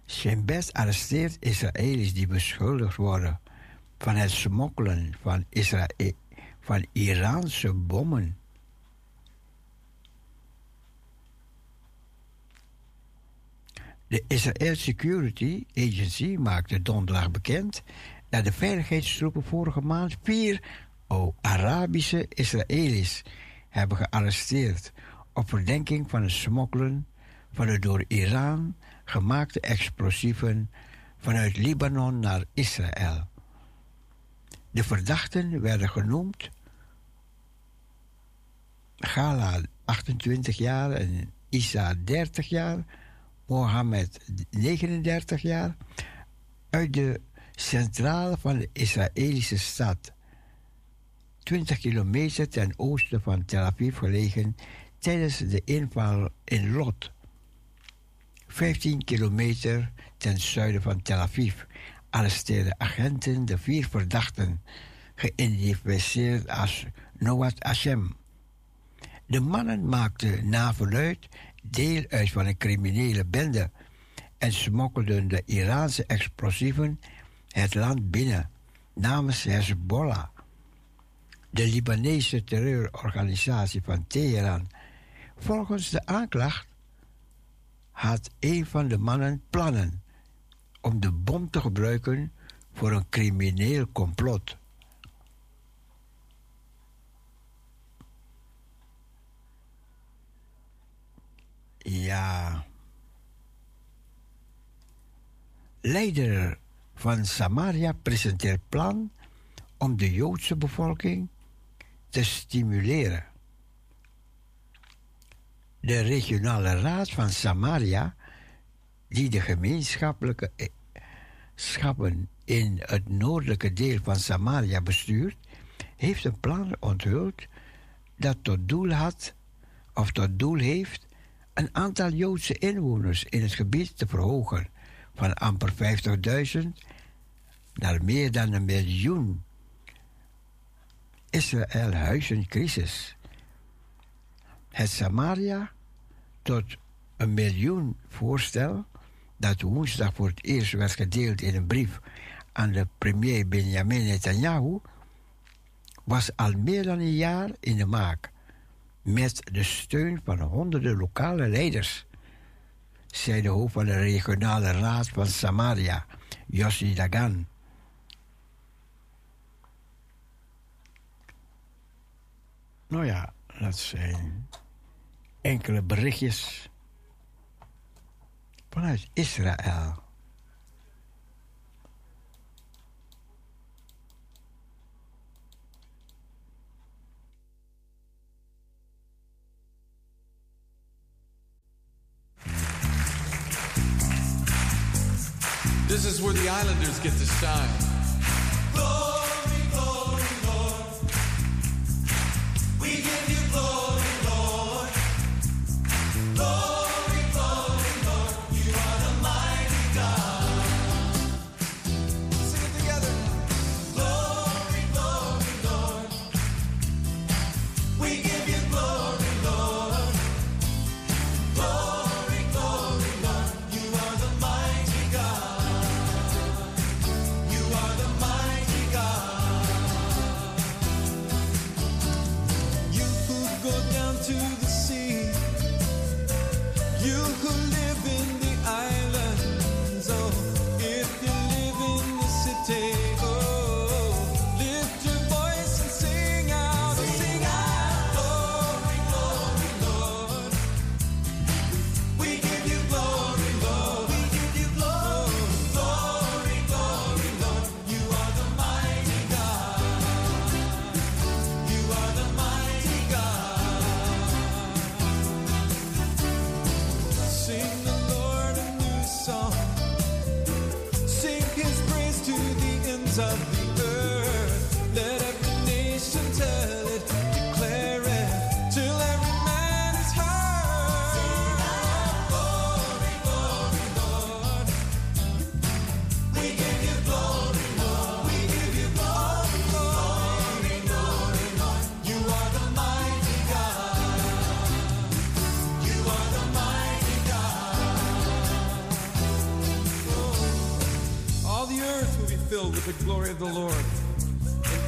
Shin Bet arresteert Israëli's die beschuldigd worden van het smokkelen van, Israël, van Iraanse bommen. De Israel Security Agency maakte donderdag bekend dat de veiligheidstroepen vorige maand vier oh, Arabische Israëli's hebben gearresteerd op verdenking van het smokkelen van de door Iran gemaakte explosieven vanuit Libanon naar Israël. De verdachten werden genoemd Gala 28 jaar en Isa 30 jaar, Mohammed, 39 jaar, uit de centrale van de Israëlische stad, 20 kilometer ten oosten van Tel Aviv gelegen, tijdens de inval in Lot, 15 kilometer ten zuiden van Tel Aviv, arresteerden agenten de vier verdachten, geïdentificeerd als Noat Hashem. De mannen maakten na verluid deel uit van een criminele bende en smokkelden de Iraanse explosieven het land binnen namens Hezbollah. De Libanese terreurorganisatie van Teheran. Volgens de aanklacht had een van de mannen plannen om de bom te gebruiken voor een crimineel complot. Ja. Leider van Samaria presenteert plan om de Joodse bevolking te stimuleren. De regionale raad van Samaria, die de gemeenschappelijke eh, schappen in het noordelijke deel van Samaria bestuurt, heeft een plan onthuld dat tot doel had of tot doel heeft een aantal Joodse inwoners in het gebied te verhogen van amper 50.000 naar meer dan een miljoen. Israël huis crisis. Het Samaria tot een miljoen voorstel dat woensdag voor het eerst werd gedeeld in een brief aan de premier Benjamin Netanyahu was al meer dan een jaar in de maak met de steun van honderden lokale leiders, zei de hoofd van de regionale raad van Samaria, Yossi Dagan. Nou ja, dat zijn enkele berichtjes vanuit Israël. This is where the Islanders get to shine.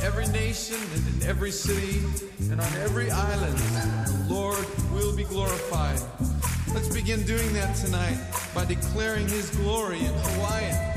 Every nation and in every city and on every island, the Lord will be glorified. Let's begin doing that tonight by declaring His glory in Hawaiian.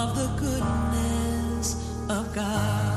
Of the goodness of God.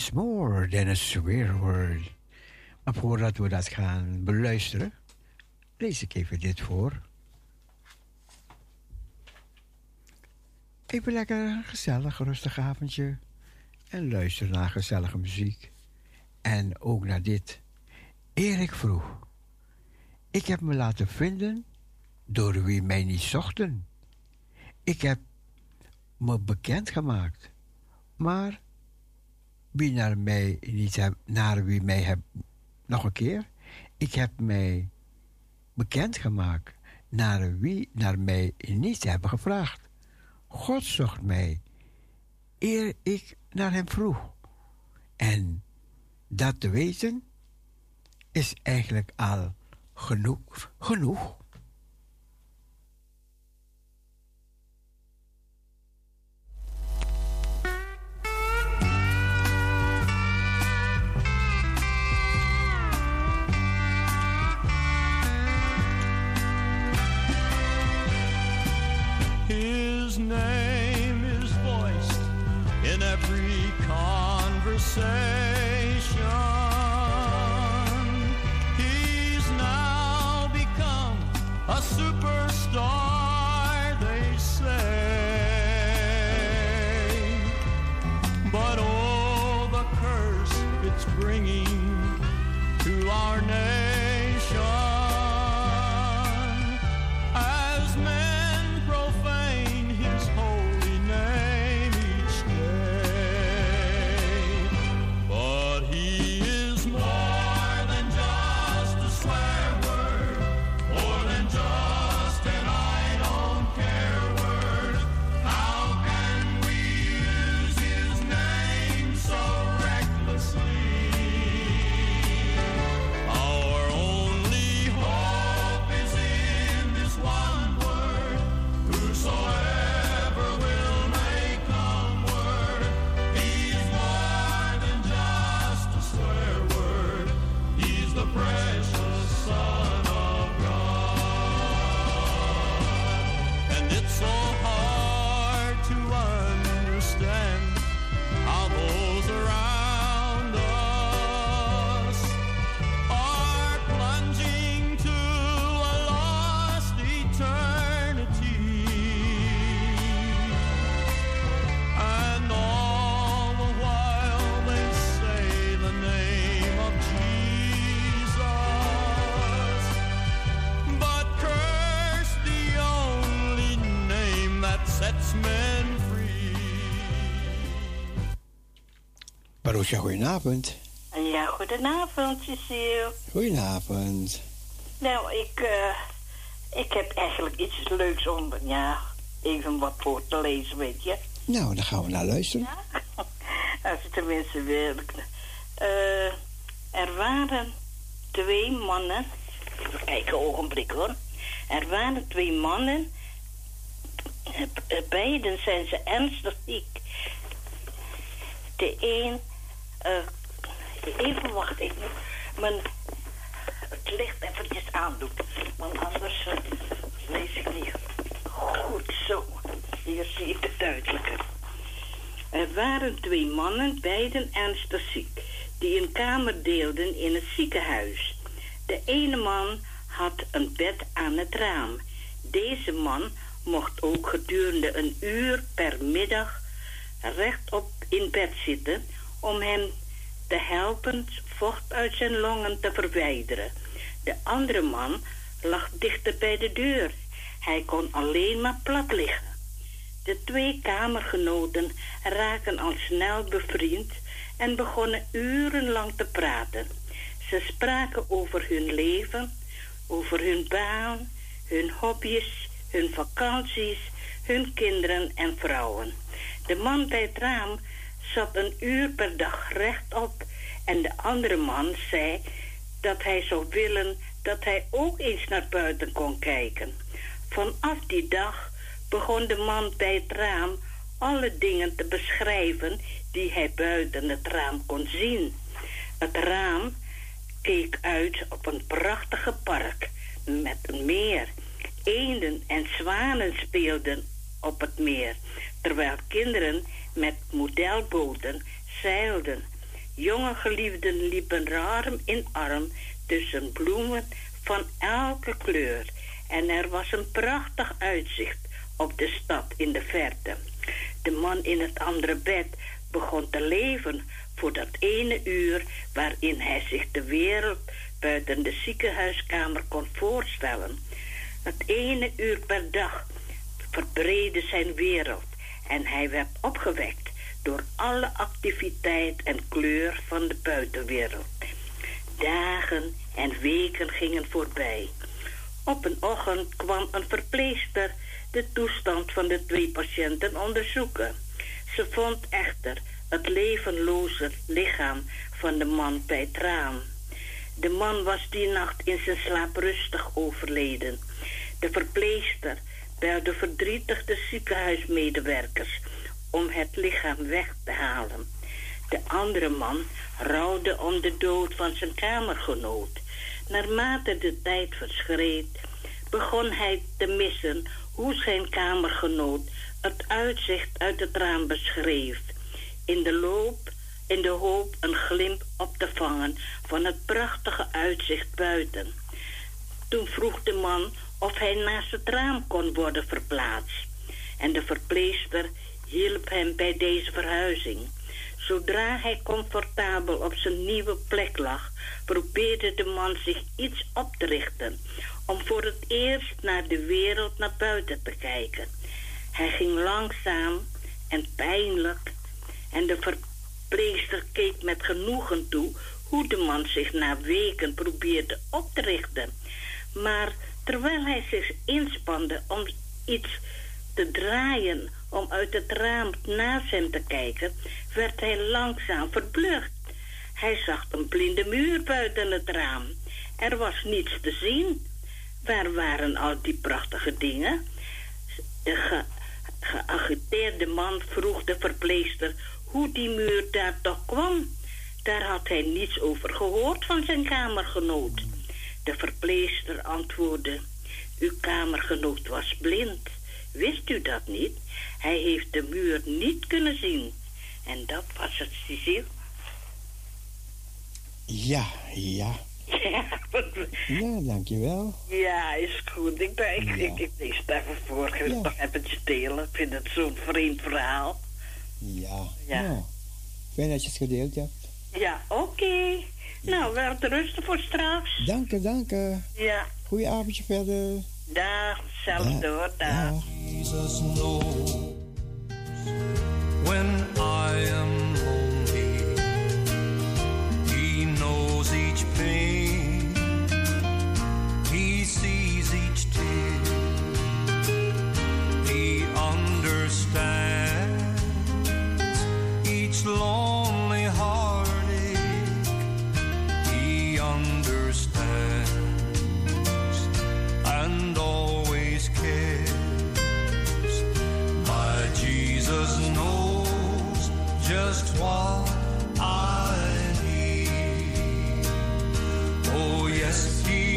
He's more than a swear word. Maar voordat we dat gaan beluisteren, lees ik even dit voor. Even lekker een gezellig, rustig avondje. En luister naar gezellige muziek. En ook naar dit. Erik vroeg. Ik heb me laten vinden door wie mij niet zochten. Ik heb me bekend gemaakt. Maar wie naar mij niet heb, naar wie mij heb, nog een keer. Ik heb mij bekend gemaakt naar wie naar mij niet hebben gevraagd. God zocht mij eer ik naar hem vroeg. En dat te weten is eigenlijk al genoeg. genoeg. Name is voiced in every conversation. He's now become a superstar, they say. But oh, the curse it's bringing to our nation Marusha, goedenavond. Ja, goedenavond, Cecile. Goedenavond. Nou, ik, eh, ik heb eigenlijk iets leuks om, ja, even wat voor te lezen, weet je. Nou, dan gaan we naar luisteren. (laughs) Als je tenminste wil. Eh, er waren twee mannen. Even kijken, een ogenblik hoor. Er waren twee mannen. Eh, Beiden zijn ze ernstig ziek. De een. Eh, even wachten, ik moet mijn, het licht eventjes aandoen. Want anders eh, lees ik niet goed zo. Hier zie ik het duidelijker. Er waren twee mannen, beiden ernstig ziek, die een kamer deelden in het ziekenhuis. De ene man had een bed aan het raam. Deze man mocht ook gedurende een uur per middag rechtop in bed zitten om hem te helpen vocht uit zijn longen te verwijderen. De andere man lag dichter bij de deur. Hij kon alleen maar plat liggen. De twee kamergenoten raken al snel bevriend en begonnen urenlang te praten. Ze spraken over hun leven, over hun baan, hun hobby's, hun vakanties, hun kinderen en vrouwen. De man bij het raam zat een uur per dag rechtop en de andere man zei dat hij zou willen dat hij ook eens naar buiten kon kijken. Vanaf die dag begon de man bij het raam alle dingen te beschrijven die hij buiten het raam kon zien. Het raam keek uit op een prachtige park met een meer. Eenden en zwanen speelden op het meer, terwijl kinderen met modelboten zeilden. Jonge geliefden liepen arm in arm tussen bloemen van elke kleur. En er was een prachtig uitzicht op de stad in de verte. De man in het andere bed begon te leven voor dat ene uur waarin hij zich de wereld buiten de ziekenhuiskamer kon voorstellen. Het ene uur per dag verbreedde zijn wereld en hij werd opgewekt door alle activiteit en kleur van de buitenwereld. Dagen en weken gingen voorbij. Op een ochtend kwam een verpleegster de toestand van de twee patiënten onderzoeken. Ze vond echter het levenloze lichaam van de man bij het raam. De man was die nacht in zijn slaap rustig overleden. De verpleegster belde verdrietig de ziekenhuismedewerkers om het lichaam weg te halen. De andere man rouwde om de dood van zijn kamergenoot. Naarmate de tijd verschreed, begon hij te missen hoe zijn kamergenoot het uitzicht uit het raam beschreef. In de loop, in de hoop een glimp op te vangen van het prachtige uitzicht buiten. Toen vroeg de man of hij naast het raam kon worden verplaatst. En de verpleegster hielp hem bij deze verhuizing. Zodra hij comfortabel op zijn nieuwe plek lag, probeerde de man zich iets op te richten om voor het eerst naar de wereld naar buiten te kijken. Hij ging langzaam en pijnlijk en de verpleegster keek met genoegen toe hoe de man zich na weken probeerde op te richten. Maar terwijl hij zich inspande om iets te draaien om uit het raam naast hem te kijken, werd hij langzaam verblucht. Hij zag een blinde muur buiten het raam. Er was niets te zien. Waar waren al die prachtige dingen? De ge geagiteerde man vroeg de verpleegster hoe die muur daar toch kwam. Daar had hij niets over gehoord van zijn kamergenoot. De verpleegster antwoordde: Uw kamergenoot was blind. Wist u dat niet? Hij heeft de muur niet kunnen zien. En dat was het, Cecile. Ja, ja. Ja, Ja, dankjewel. ja, is goed. Ik, ben, ik, Ja. ik, ik lees het even voor. Ik wil het nog even delen. Ik vind het zo'n vreemd verhaal. Ja. Ja. Nou, fijn dat je het gedeeld hebt. Ja, oké. Nou, wel te rusten voor straks. Dank je, dank je. Ja, Goeie avondje verder. dag. Zelfde hoor, dag. Jesus knows when I am lonely. He knows each pain. He sees each tear. He understands each lonely just what I need. Oh, yes, He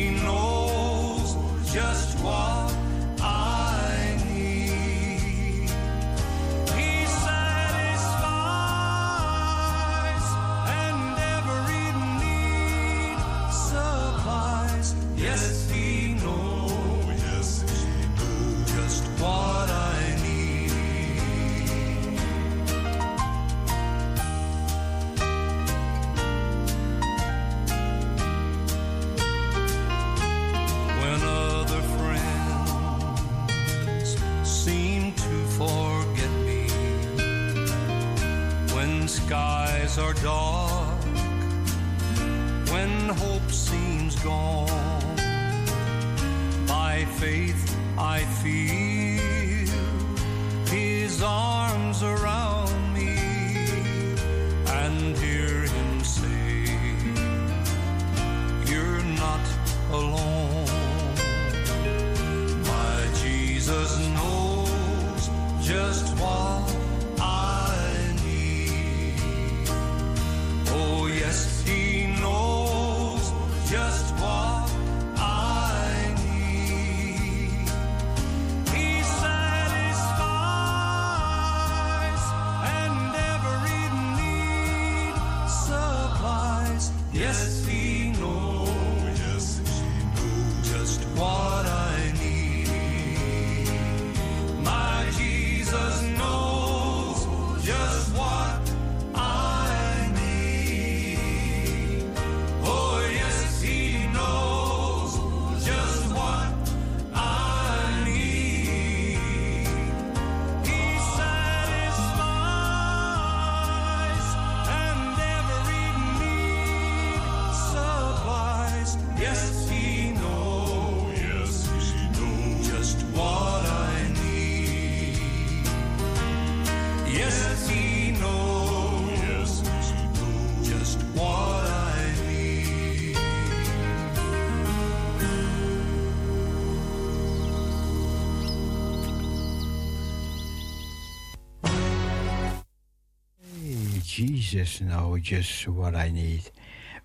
Jesus know just what I need.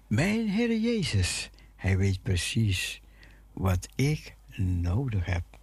Mijn Heer Jezus, Hij weet precies wat ik nodig heb.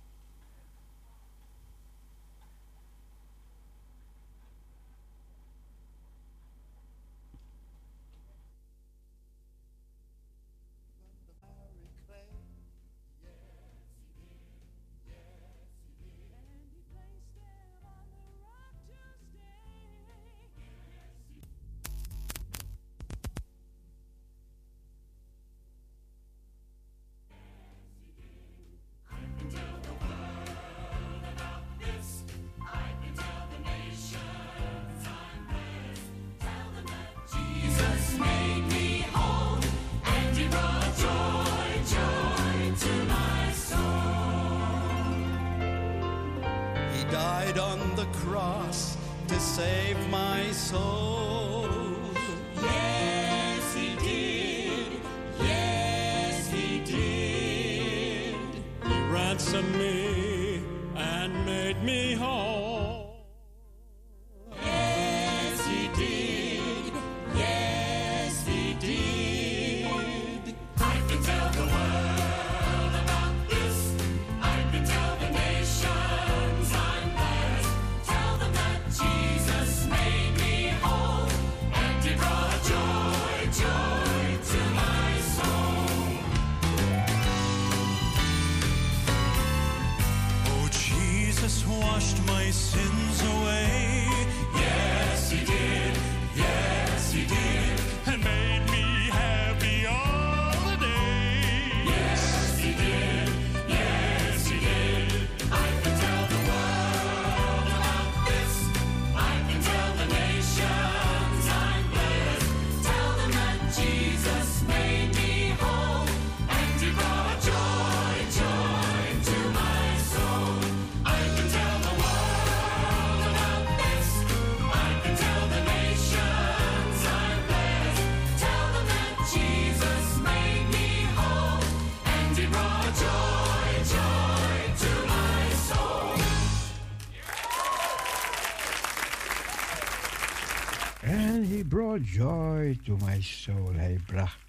joy to my soul. Hij bracht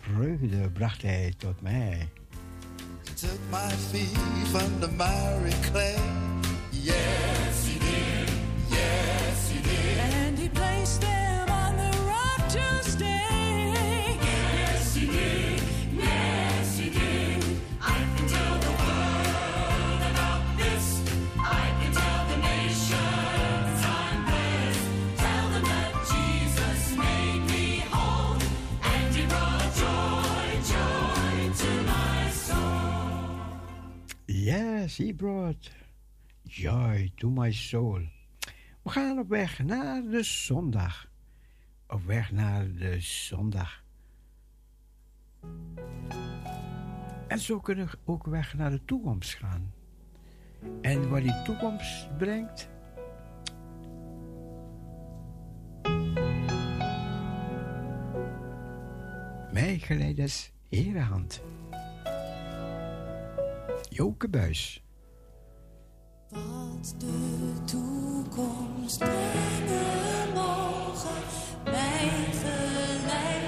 vreugde, bracht hij tot mij. Took my feet from the miry clay. She brought joy to my soul. We gaan op weg naar de zondag. Op weg naar de zondag. En zo kunnen we ook weg naar de toekomst gaan. En wat die toekomst brengt, mijn geleiders Herenhand. Joke Buis. Wat de toekomst brengen mogen, mij gelijk.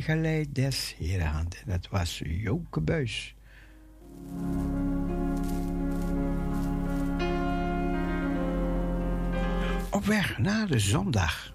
Geleid des Heren En dat was Joke Buis. Op weg naar de zondag.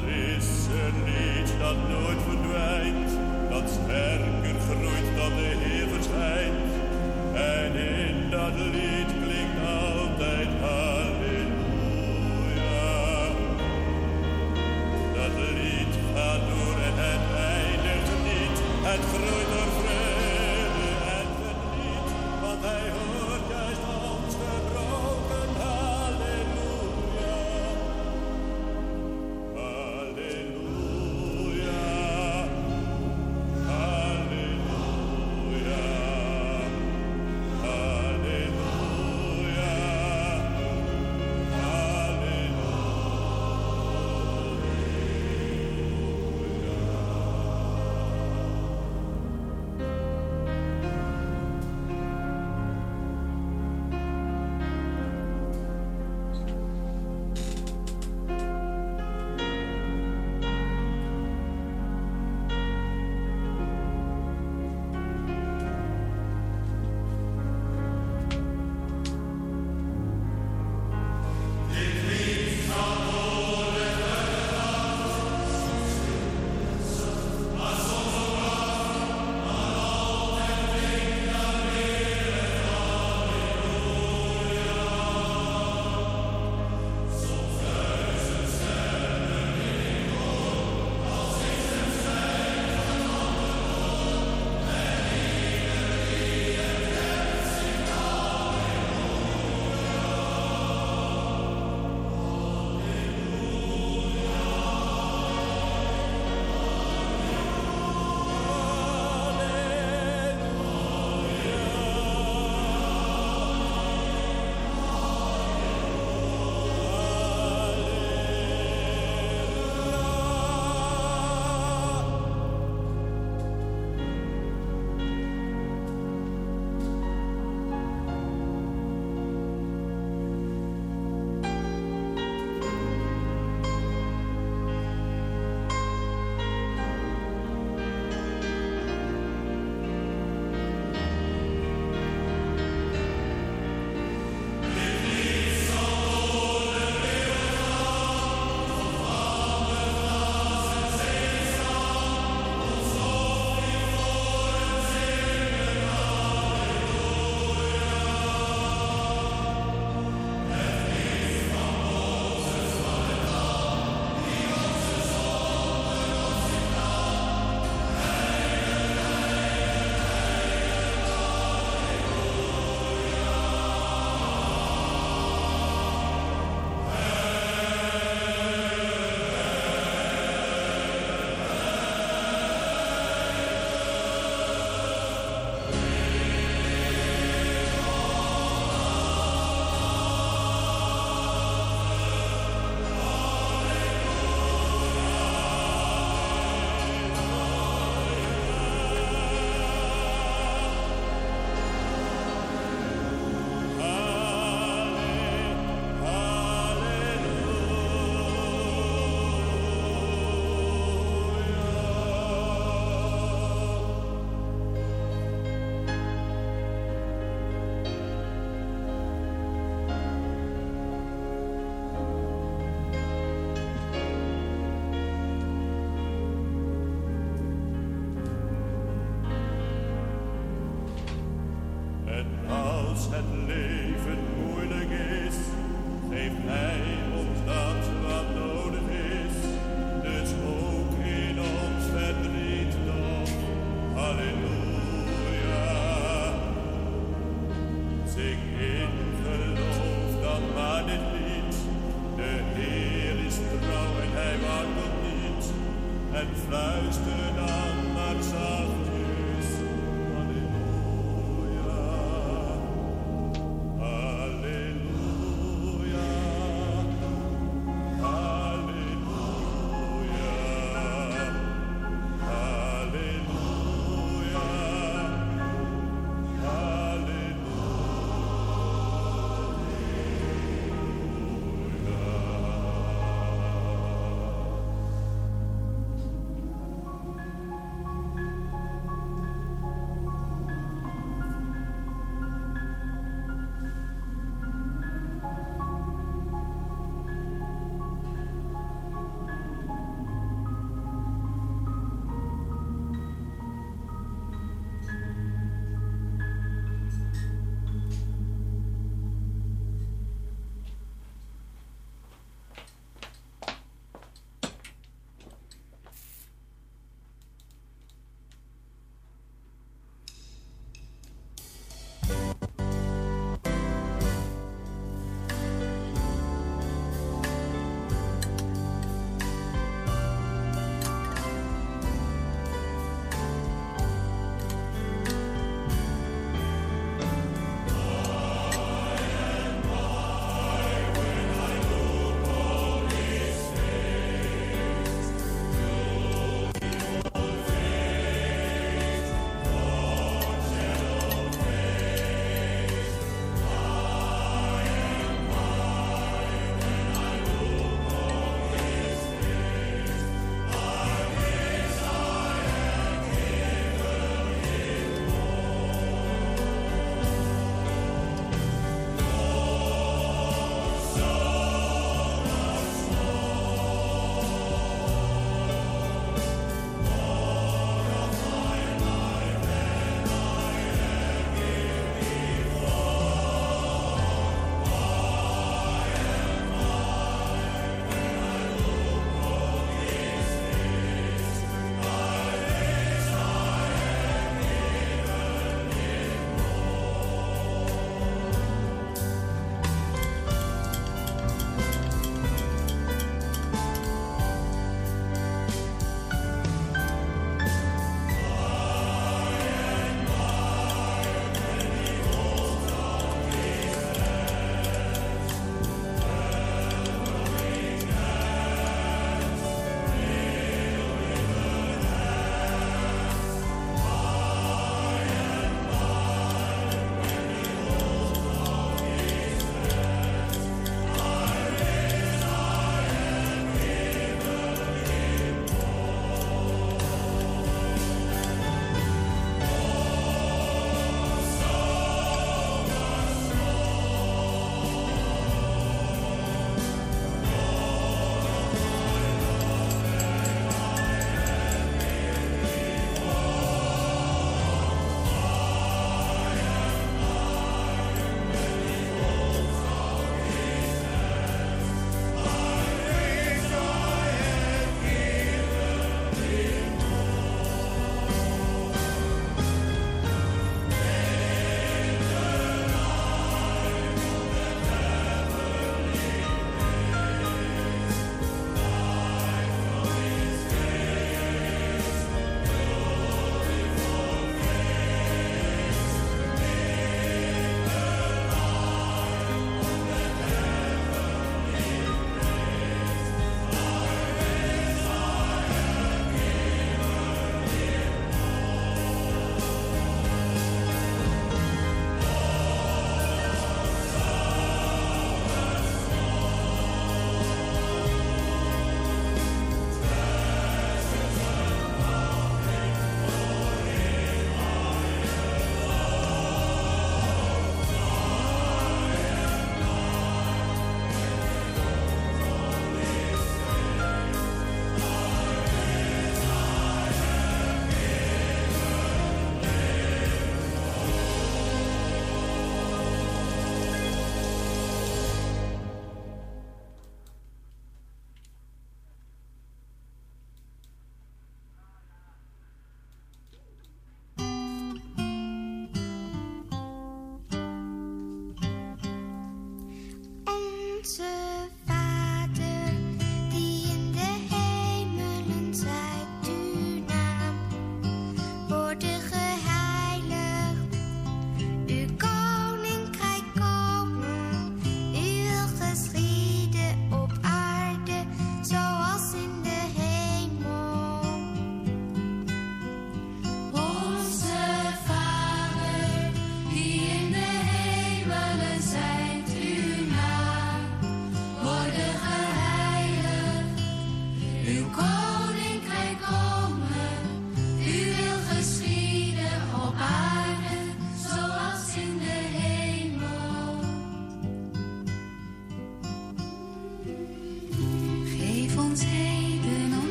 there is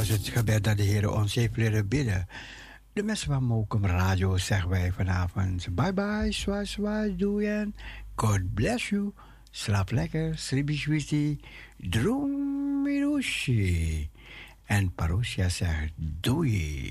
was het gebed dat de Heer ons heeft leren bidden. De mensen van Mokum Radio zeggen wij vanavond bye bye, zwaai zwaai, doei en God bless you. Slaap lekker, sribishwiti, droom mirushi. En Parousia zegt doei.